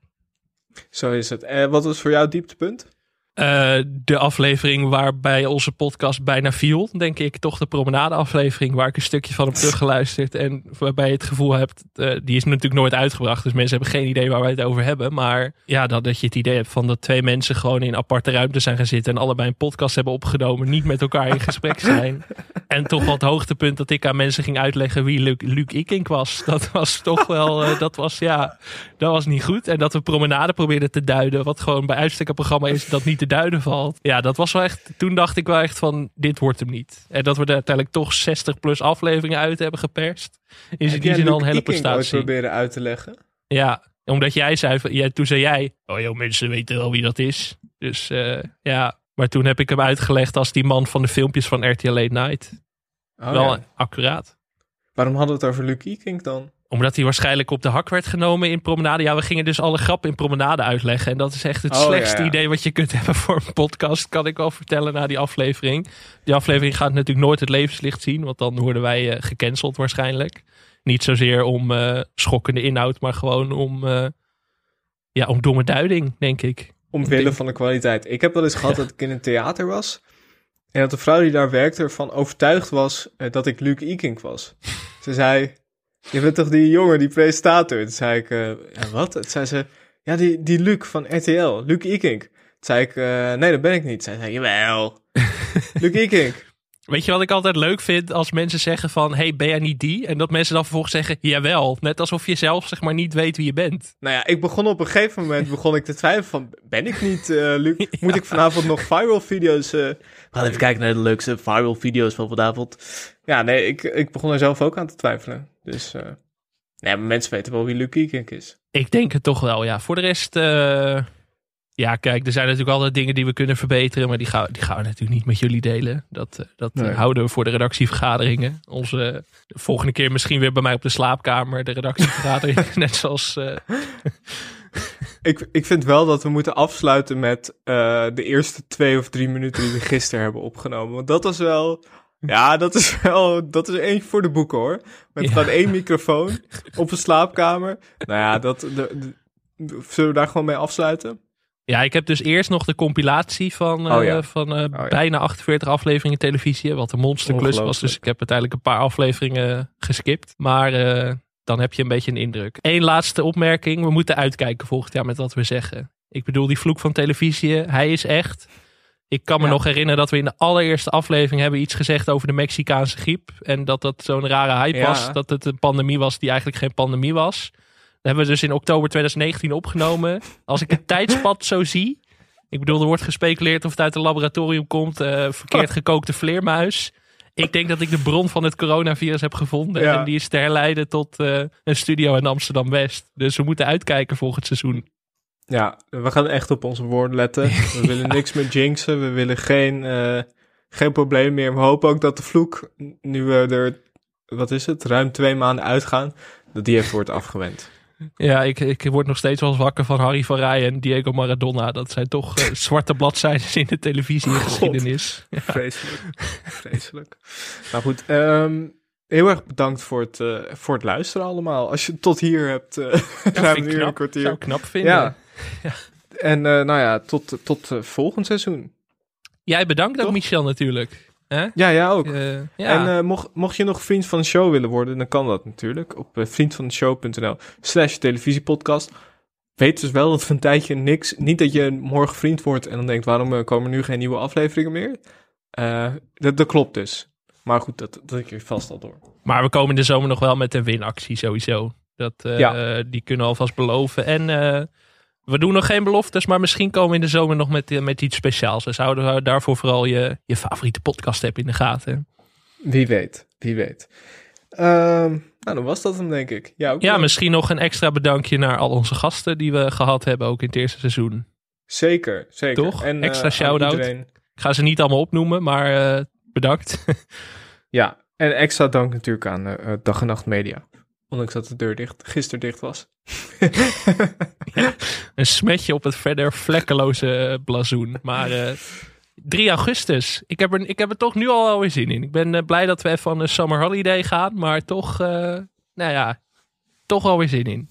Zo is het. Eh, wat was voor jou het dieptepunt? Eh, de aflevering waarbij onze podcast bijna viel, denk ik. Toch de promenade-aflevering waar ik een stukje van heb teruggeluisterd. En waarbij je het gevoel hebt, eh, die is natuurlijk nooit uitgebracht. Dus mensen hebben geen idee waar wij het over hebben. Maar ja, dat, dat je het idee hebt van dat twee mensen gewoon in aparte ruimte zijn gaan zitten. En allebei een podcast hebben opgenomen. Niet met elkaar in gesprek zijn. En toch het hoogtepunt dat ik aan mensen ging uitleggen wie Luc, Luc Ikink was. Dat was toch wel, eh, dat was ja, dat was niet goed. En dat we promenade probeerden te duiden. Wat gewoon bij uitstek een programma is dat niet te duiden valt. Ja, dat was wel echt, toen dacht ik wel echt van dit wordt hem niet. En dat we er uiteindelijk toch 60 plus afleveringen uit hebben geperst. Is Heb in die zin al een hele prestatie. proberen uit te leggen? Ja, omdat jij zei, van- ja, toen zei jij, oh joh, mensen weten wel wie dat is. Dus eh, ja, maar toen heb ik hem uitgelegd als die man van de filmpjes van RTL Late Night. Oh, wel ja. accuraat. Waarom hadden we het over Luc Ikink dan? Omdat hij waarschijnlijk op de hak werd genomen in Promenade. Ja, we gingen dus alle grappen in Promenade uitleggen. En dat is echt het Oh, slechtste ja. idee wat je kunt hebben voor een podcast. Kan ik wel vertellen na die aflevering. Die aflevering gaat natuurlijk nooit het levenslicht zien. Want dan worden wij eh, gecanceld waarschijnlijk. Niet zozeer om eh, schokkende inhoud, maar gewoon om, eh, ja, om domme duiding, denk ik. Omwille van de kwaliteit. Ik heb wel eens gehad dat ik in een theater was. En dat de vrouw die daar werkte ervan overtuigd was dat ik Luc Ikink was. Ze zei, je bent toch die jongen, die presentator? Toen zei ik, eh, ja, wat? Toen zei ze, ja, die, die Luc van RTL, Luc Ikink. Toen zei ik, eh, nee, dat ben ik niet. Zij zei, jawel, Luc Ikink. Weet je wat ik altijd leuk vind als mensen zeggen van... hey, ben jij niet die? En dat mensen dan vervolgens zeggen, jawel. Net alsof je zelf zeg maar niet weet wie je bent. Nou ja, ik begon op een gegeven moment begon ik te twijfelen van, ben ik niet Luc? Moet ik vanavond nog viral video's... eh we gaan even kijken naar de leukste viral video's van vanavond. Ja, nee, ik, ik begon er zelf ook aan te twijfelen. Dus, eh nee, maar mensen weten wel wie Luc Ikink is. Ik denk het toch wel, ja. Voor de rest, eh, ja, kijk, er zijn natuurlijk altijd dingen die we kunnen verbeteren, maar die gaan, die gaan we natuurlijk niet met jullie delen. Dat, eh, dat eh, Nee. houden we voor de redactievergaderingen. Onze de volgende keer misschien weer bij mij op de slaapkamer, de redactievergadering. Net zoals. eh, Ik, ik vind wel dat we moeten afsluiten met de eerste twee of drie minuten die we gisteren hebben opgenomen. Want dat was wel Ja, dat is wel, dat is eentje voor de boeken hoor. Met Ja. gewoon één microfoon op een slaapkamer. Nou ja, dat, de, de- zullen we daar gewoon mee afsluiten? Ja, ik heb dus eerst nog de compilatie van, eh, Oh ja. van eh, bijna 48 afleveringen televisie. Wat een monsterklus was. Dus ik heb uiteindelijk een paar afleveringen geskipt. Maar eh, dan heb je een beetje een indruk. Eén laatste opmerking. We moeten uitkijken volgend jaar met wat we zeggen. Ik bedoel, die vloek van televisie, hij is echt. Ik kan me Ja. nog herinneren dat we in de allereerste aflevering hebben iets gezegd over de Mexicaanse griep. En dat dat zo'n rare hype Ja. was. Dat het een pandemie was die eigenlijk geen pandemie was. Dat hebben we dus in oktober 2019 opgenomen. Als ik het tijdspad zo zie. Ik bedoel, er wordt gespeculeerd of het uit een laboratorium komt. eh, verkeerd gekookte vleermuis. Ik denk dat ik de bron van het coronavirus heb gevonden. Ja. En die is te herleiden tot eh, een studio in Amsterdam-West. Dus we moeten uitkijken volgend seizoen. Ja, we gaan echt op onze woorden letten. We willen niks meer jinxen. We willen geen, eh, geen probleem meer. We hopen ook dat de vloek, nu we er, wat is het, ruim twee maanden uitgaan, dat die even wordt afgewend. Ja, ik, ik word nog steeds wel eens wakker van Harry van Rij en Diego Maradona. Dat zijn toch eh, zwarte bladzijden in de televisiegeschiedenis. Ja. Vreselijk. Vreselijk. Nou goed, ehm, heel erg bedankt voor het, eh, voor het luisteren allemaal. Als je het tot hier hebt, ruim vind een uur knap. een kwartier. Zou ik knap vinden. Ja. En nou ja, tot, tot volgend seizoen. Jij bedankt ook, Michel, natuurlijk. Hè? Ja, jij ook. Ja. En eh, mocht, mocht je nog vriend van de show willen worden, dan kan dat natuurlijk. Op uh, vriendvandeshow.nl slash televisiepodcast. Weet dus wel dat we een tijdje niks... Niet dat je morgen vriend wordt en dan denkt... waarom eh, komen er nu geen nieuwe afleveringen meer? Eh, dat, dat klopt dus. Maar goed, dat, dat ik je vast al door. Maar we komen in de zomer nog wel met een winactie sowieso. Dat, eh, Ja. Die kunnen we alvast beloven. En eh, we doen nog geen beloftes, maar misschien komen we in de zomer nog met, eh, met iets speciaals. Dus houden we daarvoor vooral je, je favoriete podcast app in de gaten. Wie weet, wie weet. Ehm, nou, dan was dat hem denk ik. Ja, ook Ja, misschien nog een extra bedankje naar al onze gasten die we gehad hebben, ook in het eerste seizoen. Zeker, zeker. Toch? En, eh, extra shout-out. Ik ga ze niet allemaal opnoemen, maar eh, bedankt. Ja, en extra dank natuurlijk aan eh, Dag en Nacht Media. Ondanks dat de deur dicht, gisteren dicht was. een smetje op het verder vlekkeloze eh, blazoen. Maar eh 3 augustus. Ik heb, er, ik heb er toch nu al wel weer zin in. Ik ben eh, blij dat we even aan een summer holiday gaan. Maar toch, eh, nou ja, toch wel weer zin in.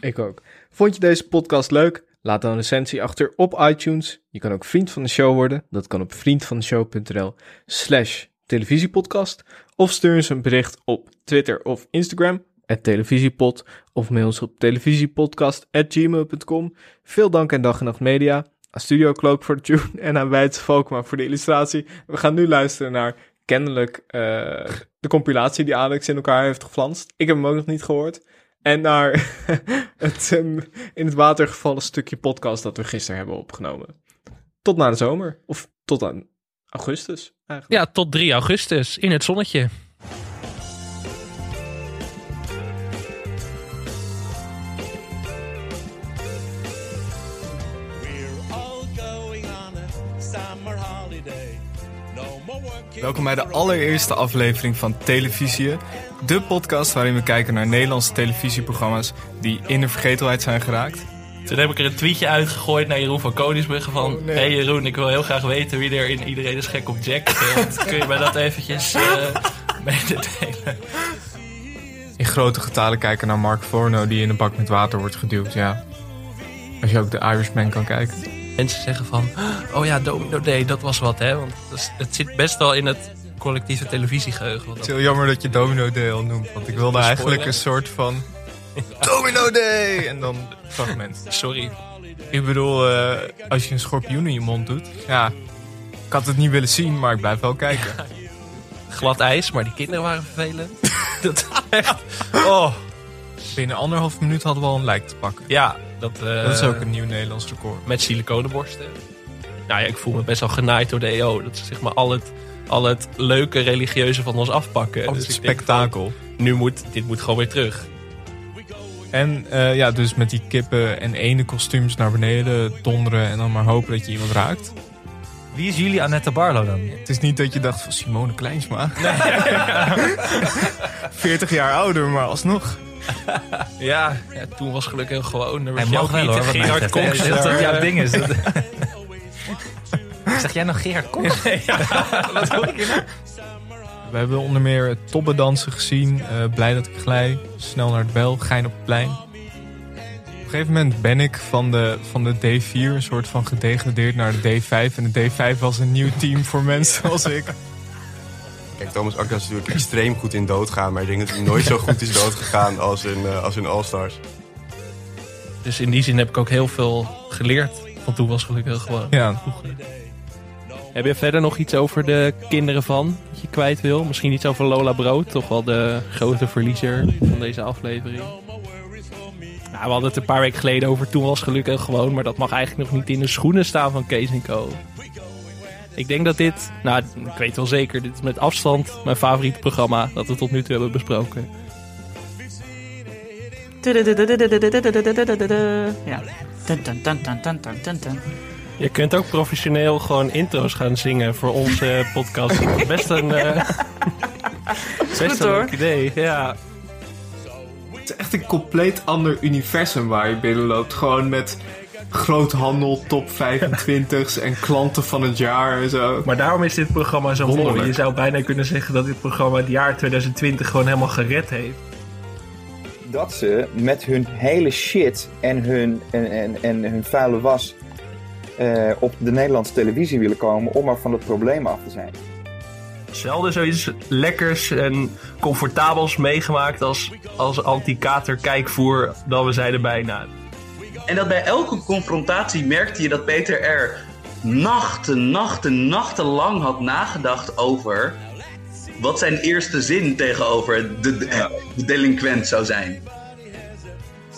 Ik ook. Vond je deze podcast leuk? Laat dan een recensie achter op iTunes. Je kan ook vriend van de show worden. Dat kan op vriendvandeshow.nl slash televisiepodcast. Of stuur ons een bericht op Twitter of Instagram, televisiepod. Of mail ons op televisiepodcast.gmail.com. Veel dank aan Dag en Nacht Media. Aan Studio Cloak voor de tune en aan Weidse Volkma voor de illustratie. We gaan nu luisteren naar kennelijk eh, de compilatie die Alex in elkaar heeft geflanst. Ik heb hem ook nog niet gehoord. En naar het ehm, in het water gevallen stukje podcast dat we gisteren hebben opgenomen. Tot na de zomer. Of tot aan augustus eigenlijk. Ja, tot 3 augustus in het zonnetje. Welkom bij de allereerste aflevering van Televisie, de podcast waarin we kijken naar Nederlandse televisieprogramma's die in de vergetelheid zijn geraakt. Toen heb ik er een tweetje uitgegooid naar Jeroen van Koningsbrugge van... Oh, nee. hey Jeroen, ik wil heel graag weten wie er in Iedereen is gek op Jack speelt. Kun je mij dat eventjes eh mededelen? In grote getalen kijken naar Mark Forno die in een bak met water wordt geduwd, ja. Als je ook de Irishman kan kijken. Mensen zeggen van, oh ja, Domino Day, dat was wat hè. Want het zit best wel in het collectieve televisiegeheugen. Het is heel jammer dat je Domino Day al noemt, want ik wilde eigenlijk een soort van Domino Day en dan fragment. Sorry. Ik bedoel, eh, als je een schorpioen in je mond doet, ja, ik had het niet willen zien, maar ik blijf wel kijken. Glad ijs, maar die kinderen waren vervelend. dat echt, oh. Binnen anderhalf minuut hadden we al een lijk te pakken. Ja, dat, eh, Dat is ook een nieuw Nederlands record. Met siliconenborsten. Nou ja, ik voel me best wel genaaid door de EO. Dat ze zeg maar al het, al het leuke religieuze van ons afpakken. Al Dus het spektakel. van, nu moet, dit moet gewoon weer terug. En eh, ja, dus met die kippen en ene kostuums naar beneden donderen en dan maar hopen dat je iemand raakt. Wie is jullie Annette Barlo dan? Het is niet dat je dacht van Simone Kleinsma. 40 jaar ouder, maar alsnog. Ja, ja toen was gelukkig gewoon. Er Hij mag wel hoor, Gerard. Cox. Dat daar, jouw ding is. Dat... Zeg jij nog Gerard Cox? Wat hoor ik nou? We hebben onder meer toppendansen gezien. eh, blij dat ik glij. Snel naar het bel. Gein op het plein. Op een gegeven moment ben ik van de, van de D4 een soort van gedegradeerd naar de D5. En de D5 was een nieuw team voor mensen zoals ik. Kijk, Thomas Akda is natuurlijk extreem goed in doodgaan. Maar ik denk dat hij nooit zo goed is doodgegaan als in, eh, als in All-Stars. Dus in die zin heb ik ook heel veel geleerd. Van toen was gelukkig gewoon. Ja. Heb je verder nog iets over de kinderen van dat je kwijt wil? Misschien iets over Lola Brood, toch wel de grote verliezer van deze aflevering. Nou, we hadden het een paar weken geleden over Toen was gelukkig gewoon, maar dat mag eigenlijk nog niet in de schoenen staan van Kees en Co. Ik denk dat dit, nou, ik weet wel zeker, dit is met afstand mijn favoriete programma dat we tot nu toe hebben besproken. Ja. Je kunt ook professioneel gewoon intro's gaan zingen voor onze podcast. Best een, eh, best goed, een leuk idee, ja. Het is echt een compleet ander universum waar je binnenloopt. Gewoon met groothandel, top 25's en klanten van het jaar en zo. Maar daarom is dit programma zo mooi. Je zou bijna kunnen zeggen dat dit programma het jaar 2020 gewoon helemaal gered heeft. dat ze met hun hele shit en hun, en, en, en hun vuile was eh, op de Nederlandse televisie willen komen om er van het probleem af te zijn. Zelden zoiets lekkers en comfortabels meegemaakt als, als anti-kater kijkvoer dan we zeiden bijna. En dat bij elke confrontatie merkte je dat Peter er nachten, nachten, nachtenlang had nagedacht over wat zijn eerste zin tegenover de, de, de delinquent zou zijn.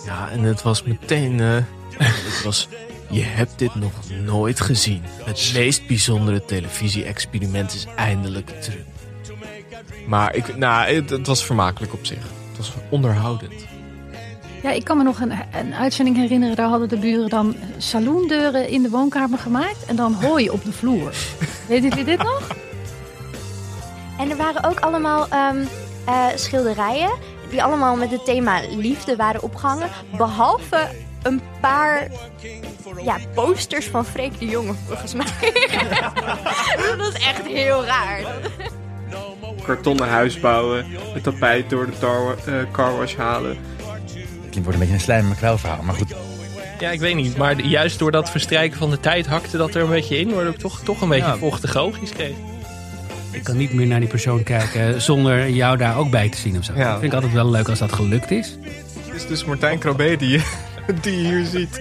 Ja, en het was meteen. eh, het was. Je hebt dit nog nooit gezien. Het meest bijzondere televisie-experiment is eindelijk terug. Maar ik, nou, het, het was vermakelijk op zich. Het was onderhoudend. Ja, ik kan me nog een, een uitzending herinneren. Daar hadden de buren dan saloondeuren in de woonkamer gemaakt. En dan hooi op de vloer. Weet jullie dit nog? En er waren ook allemaal ehm, eh, schilderijen die allemaal met het thema liefde waren opgehangen. Behalve een paar ja, posters van Freek de Jonge, volgens mij. dat is echt heel raar. Kartonnen huis bouwen, het tapijt door de tar, eh, carwash halen. Klinkt wordt een beetje een slijm McQuell verhaal, maar goed. Ja, ik weet niet. Maar juist door dat verstrijken van de tijd hakte dat er een beetje in. Waardoor ik toch, toch een beetje Ja. vochtige oogjes kreeg. Ik kan niet meer naar die persoon kijken zonder jou daar ook bij te zien of zo. Ja. Dat vind ik altijd wel leuk als dat gelukt is. Het is dus Martijn Krabbe die, je- die je hier ziet.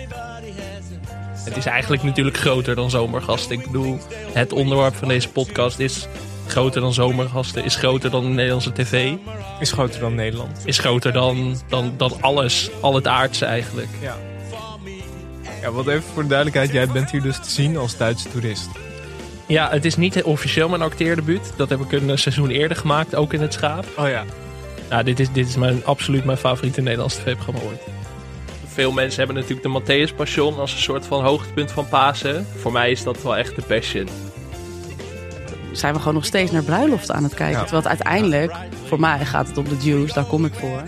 Het is eigenlijk natuurlijk groter dan zomergasten. Ik bedoel, het onderwerp van deze podcast is groter dan zomergasten. Is groter dan de Nederlandse tv. Is groter dan Nederland. Is groter dan, dan, dan alles. Al het aardse eigenlijk. Ja. Ja, wat even voor de duidelijkheid. Jij bent hier dus te zien als Duitse toerist. Ja, het is niet officieel mijn acteerdebuut. Dat heb ik een eh, seizoen eerder gemaakt, ook in het schaap. Oh ja. Nou, dit is, dit is mijn, absoluut mijn favoriete Nederlandse tv-programma ooit. Veel mensen hebben natuurlijk de Matthäus Passion als een soort van hoogtepunt van Pasen. Voor mij is dat wel echt de Passion. Zijn we gewoon nog steeds naar bruiloft aan het kijken. Ja. Terwijl het uiteindelijk, voor mij gaat het om de Jews, daar kom ik voor.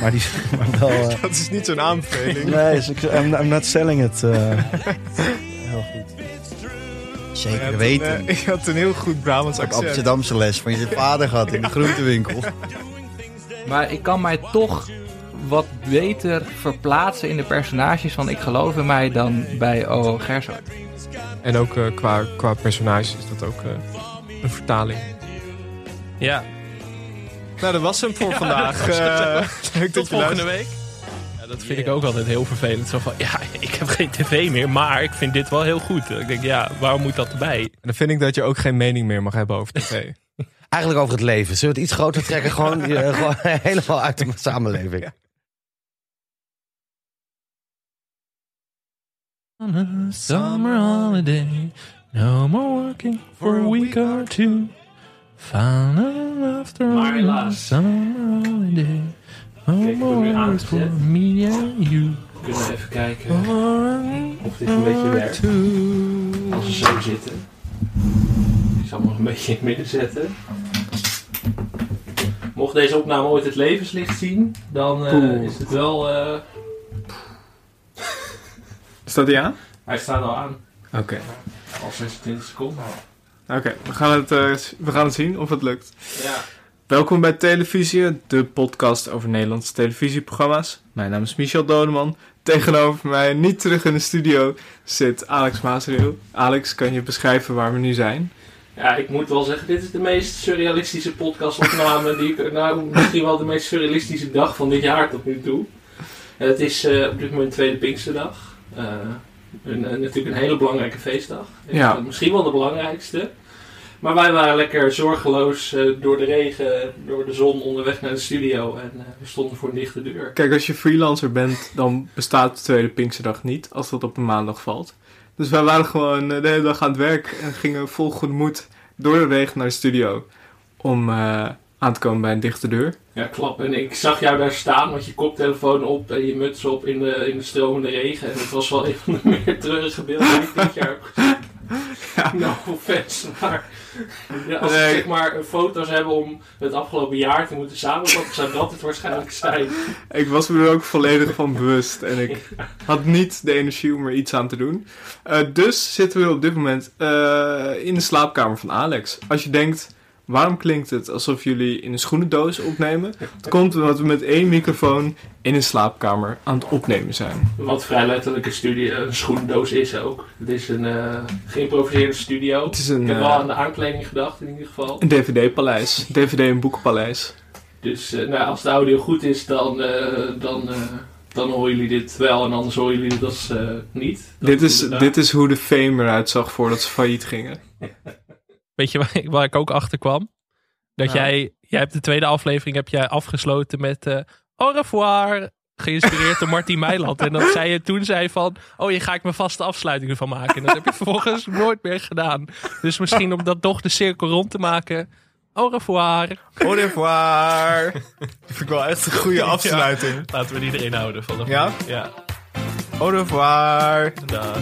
Maar, die, maar wel... eh, Dat is niet zo'n aanbeveling. nee, is- ik- I'm, I'm not selling it. eh. heel goed. Zeker had weten. eh, je had een heel goed Brabants accent. Amsterdamse les van je vader gehad in de groentewinkel. Maar ik kan mij toch wat beter verplaatsen in de personages van Ik geloof in mij dan bij O. Gersoort. En ook eh, qua, qua personages is dat ook eh, een vertaling. Ja. Nou, dat was hem voor Ja, vandaag. dat was het. Eh, leuk Tot dat je volgende luistert. week. Ja, dat vind ik ook altijd heel vervelend. Zo van, ja, ik heb geen tv meer, maar ik vind dit wel heel goed. Ik denk, ja, waarom moet dat erbij? En dan vind ik dat je ook geen mening meer mag hebben over tv. Eigenlijk over het leven. Zullen we het iets groter trekken? Gewoon, gewoon helemaal uit de samenleving. On a summer holiday, no more working for a week or two. Final after on a summer holiday, no more for me and you. We kunnen even kijken of dit een beetje werkt. Als we zo zitten. Ik zal hem nog een beetje in het midden zetten. Mocht deze opname ooit het levenslicht zien, dan eh, is het wel... eh, Staat die aan? hij staat al aan. Oké. Al 26 seconden. Oké, we, gaan het, eh, we gaan het zien of het lukt. Ja. Welkom bij Televisie, de podcast over Nederlandse televisieprogramma's. Mijn naam is Michel Dodeman. Tegenover mij, niet terug in de studio, zit Alex Maasreel. Alex, kan je beschrijven waar we nu zijn? Ja, ik moet wel zeggen, dit is de meest surrealistische podcastopname die ik, nou, misschien wel de meest surrealistische dag van dit jaar tot nu toe. Het is eh, op dit moment tweede Pinksterdag. Eh, een, een- natuurlijk een hele belangrijke feestdag. Ja. Eh, Misschien wel de belangrijkste. Maar wij waren lekker zorgeloos eh, door de regen, door de zon onderweg naar de studio en eh, we stonden voor een dichte deur. Kijk, als je freelancer bent, dan bestaat de tweede Pinksterdag niet, als dat op een maandag valt. Dus wij waren gewoon eh, de hele dag aan het werk en gingen vol goede moed door de regen naar de studio. Om eh, aan te komen bij een dichte deur. Ja, klap. En ik zag jou daar staan met je koptelefoon op en je muts op in de, in de stromende regen. En het was wel een van de meer treurige beelden die ik dit jaar heb gezien. No offense, maar ja, als we Nee. zeg maar foto's hebben om het afgelopen jaar te moeten samenvatten, zou dat het waarschijnlijk zijn. Ik was me er ook volledig van bewust en ik had niet de energie om er iets aan te doen. Eh, dus zitten we op dit moment eh, in de slaapkamer van Alex. Als je denkt, waarom klinkt het alsof jullie in een schoenendoos opnemen? Het komt omdat we met één microfoon in een slaapkamer aan het opnemen zijn. Wat vrij letterlijk een, studio, een schoendoos is ook. Het is een eh, geïmproviseerde studio. Het is een, ik heb wel eh, aan de aankleding gedacht in ieder geval. Een dvd-paleis. DVD- en boekenpaleis. Dus eh, nou, als de audio goed is, dan, eh, dan, eh, dan horen jullie dit wel. En anders horen jullie eh, niet. Dat Dit is, dit is hoe de Fame eruit zag voordat ze failliet gingen. Weet je waar ik, waar ik ook achter kwam? Dat Nou. jij, jij hebt de tweede aflevering heb jij afgesloten met eh au revoir. Geïnspireerd door Martin Meiland. En dat zij je toen zei van, oh hier ga ik mijn vaste afsluitingen van maken. En dat heb je vervolgens nooit meer gedaan. Dus misschien om dat toch de cirkel rond te maken. Au revoir. Au revoir. Dat vind ik wel echt een goede afsluiting. Ja, laten we die erin houden. Vanaf Ja? Ja. Au revoir. Dag.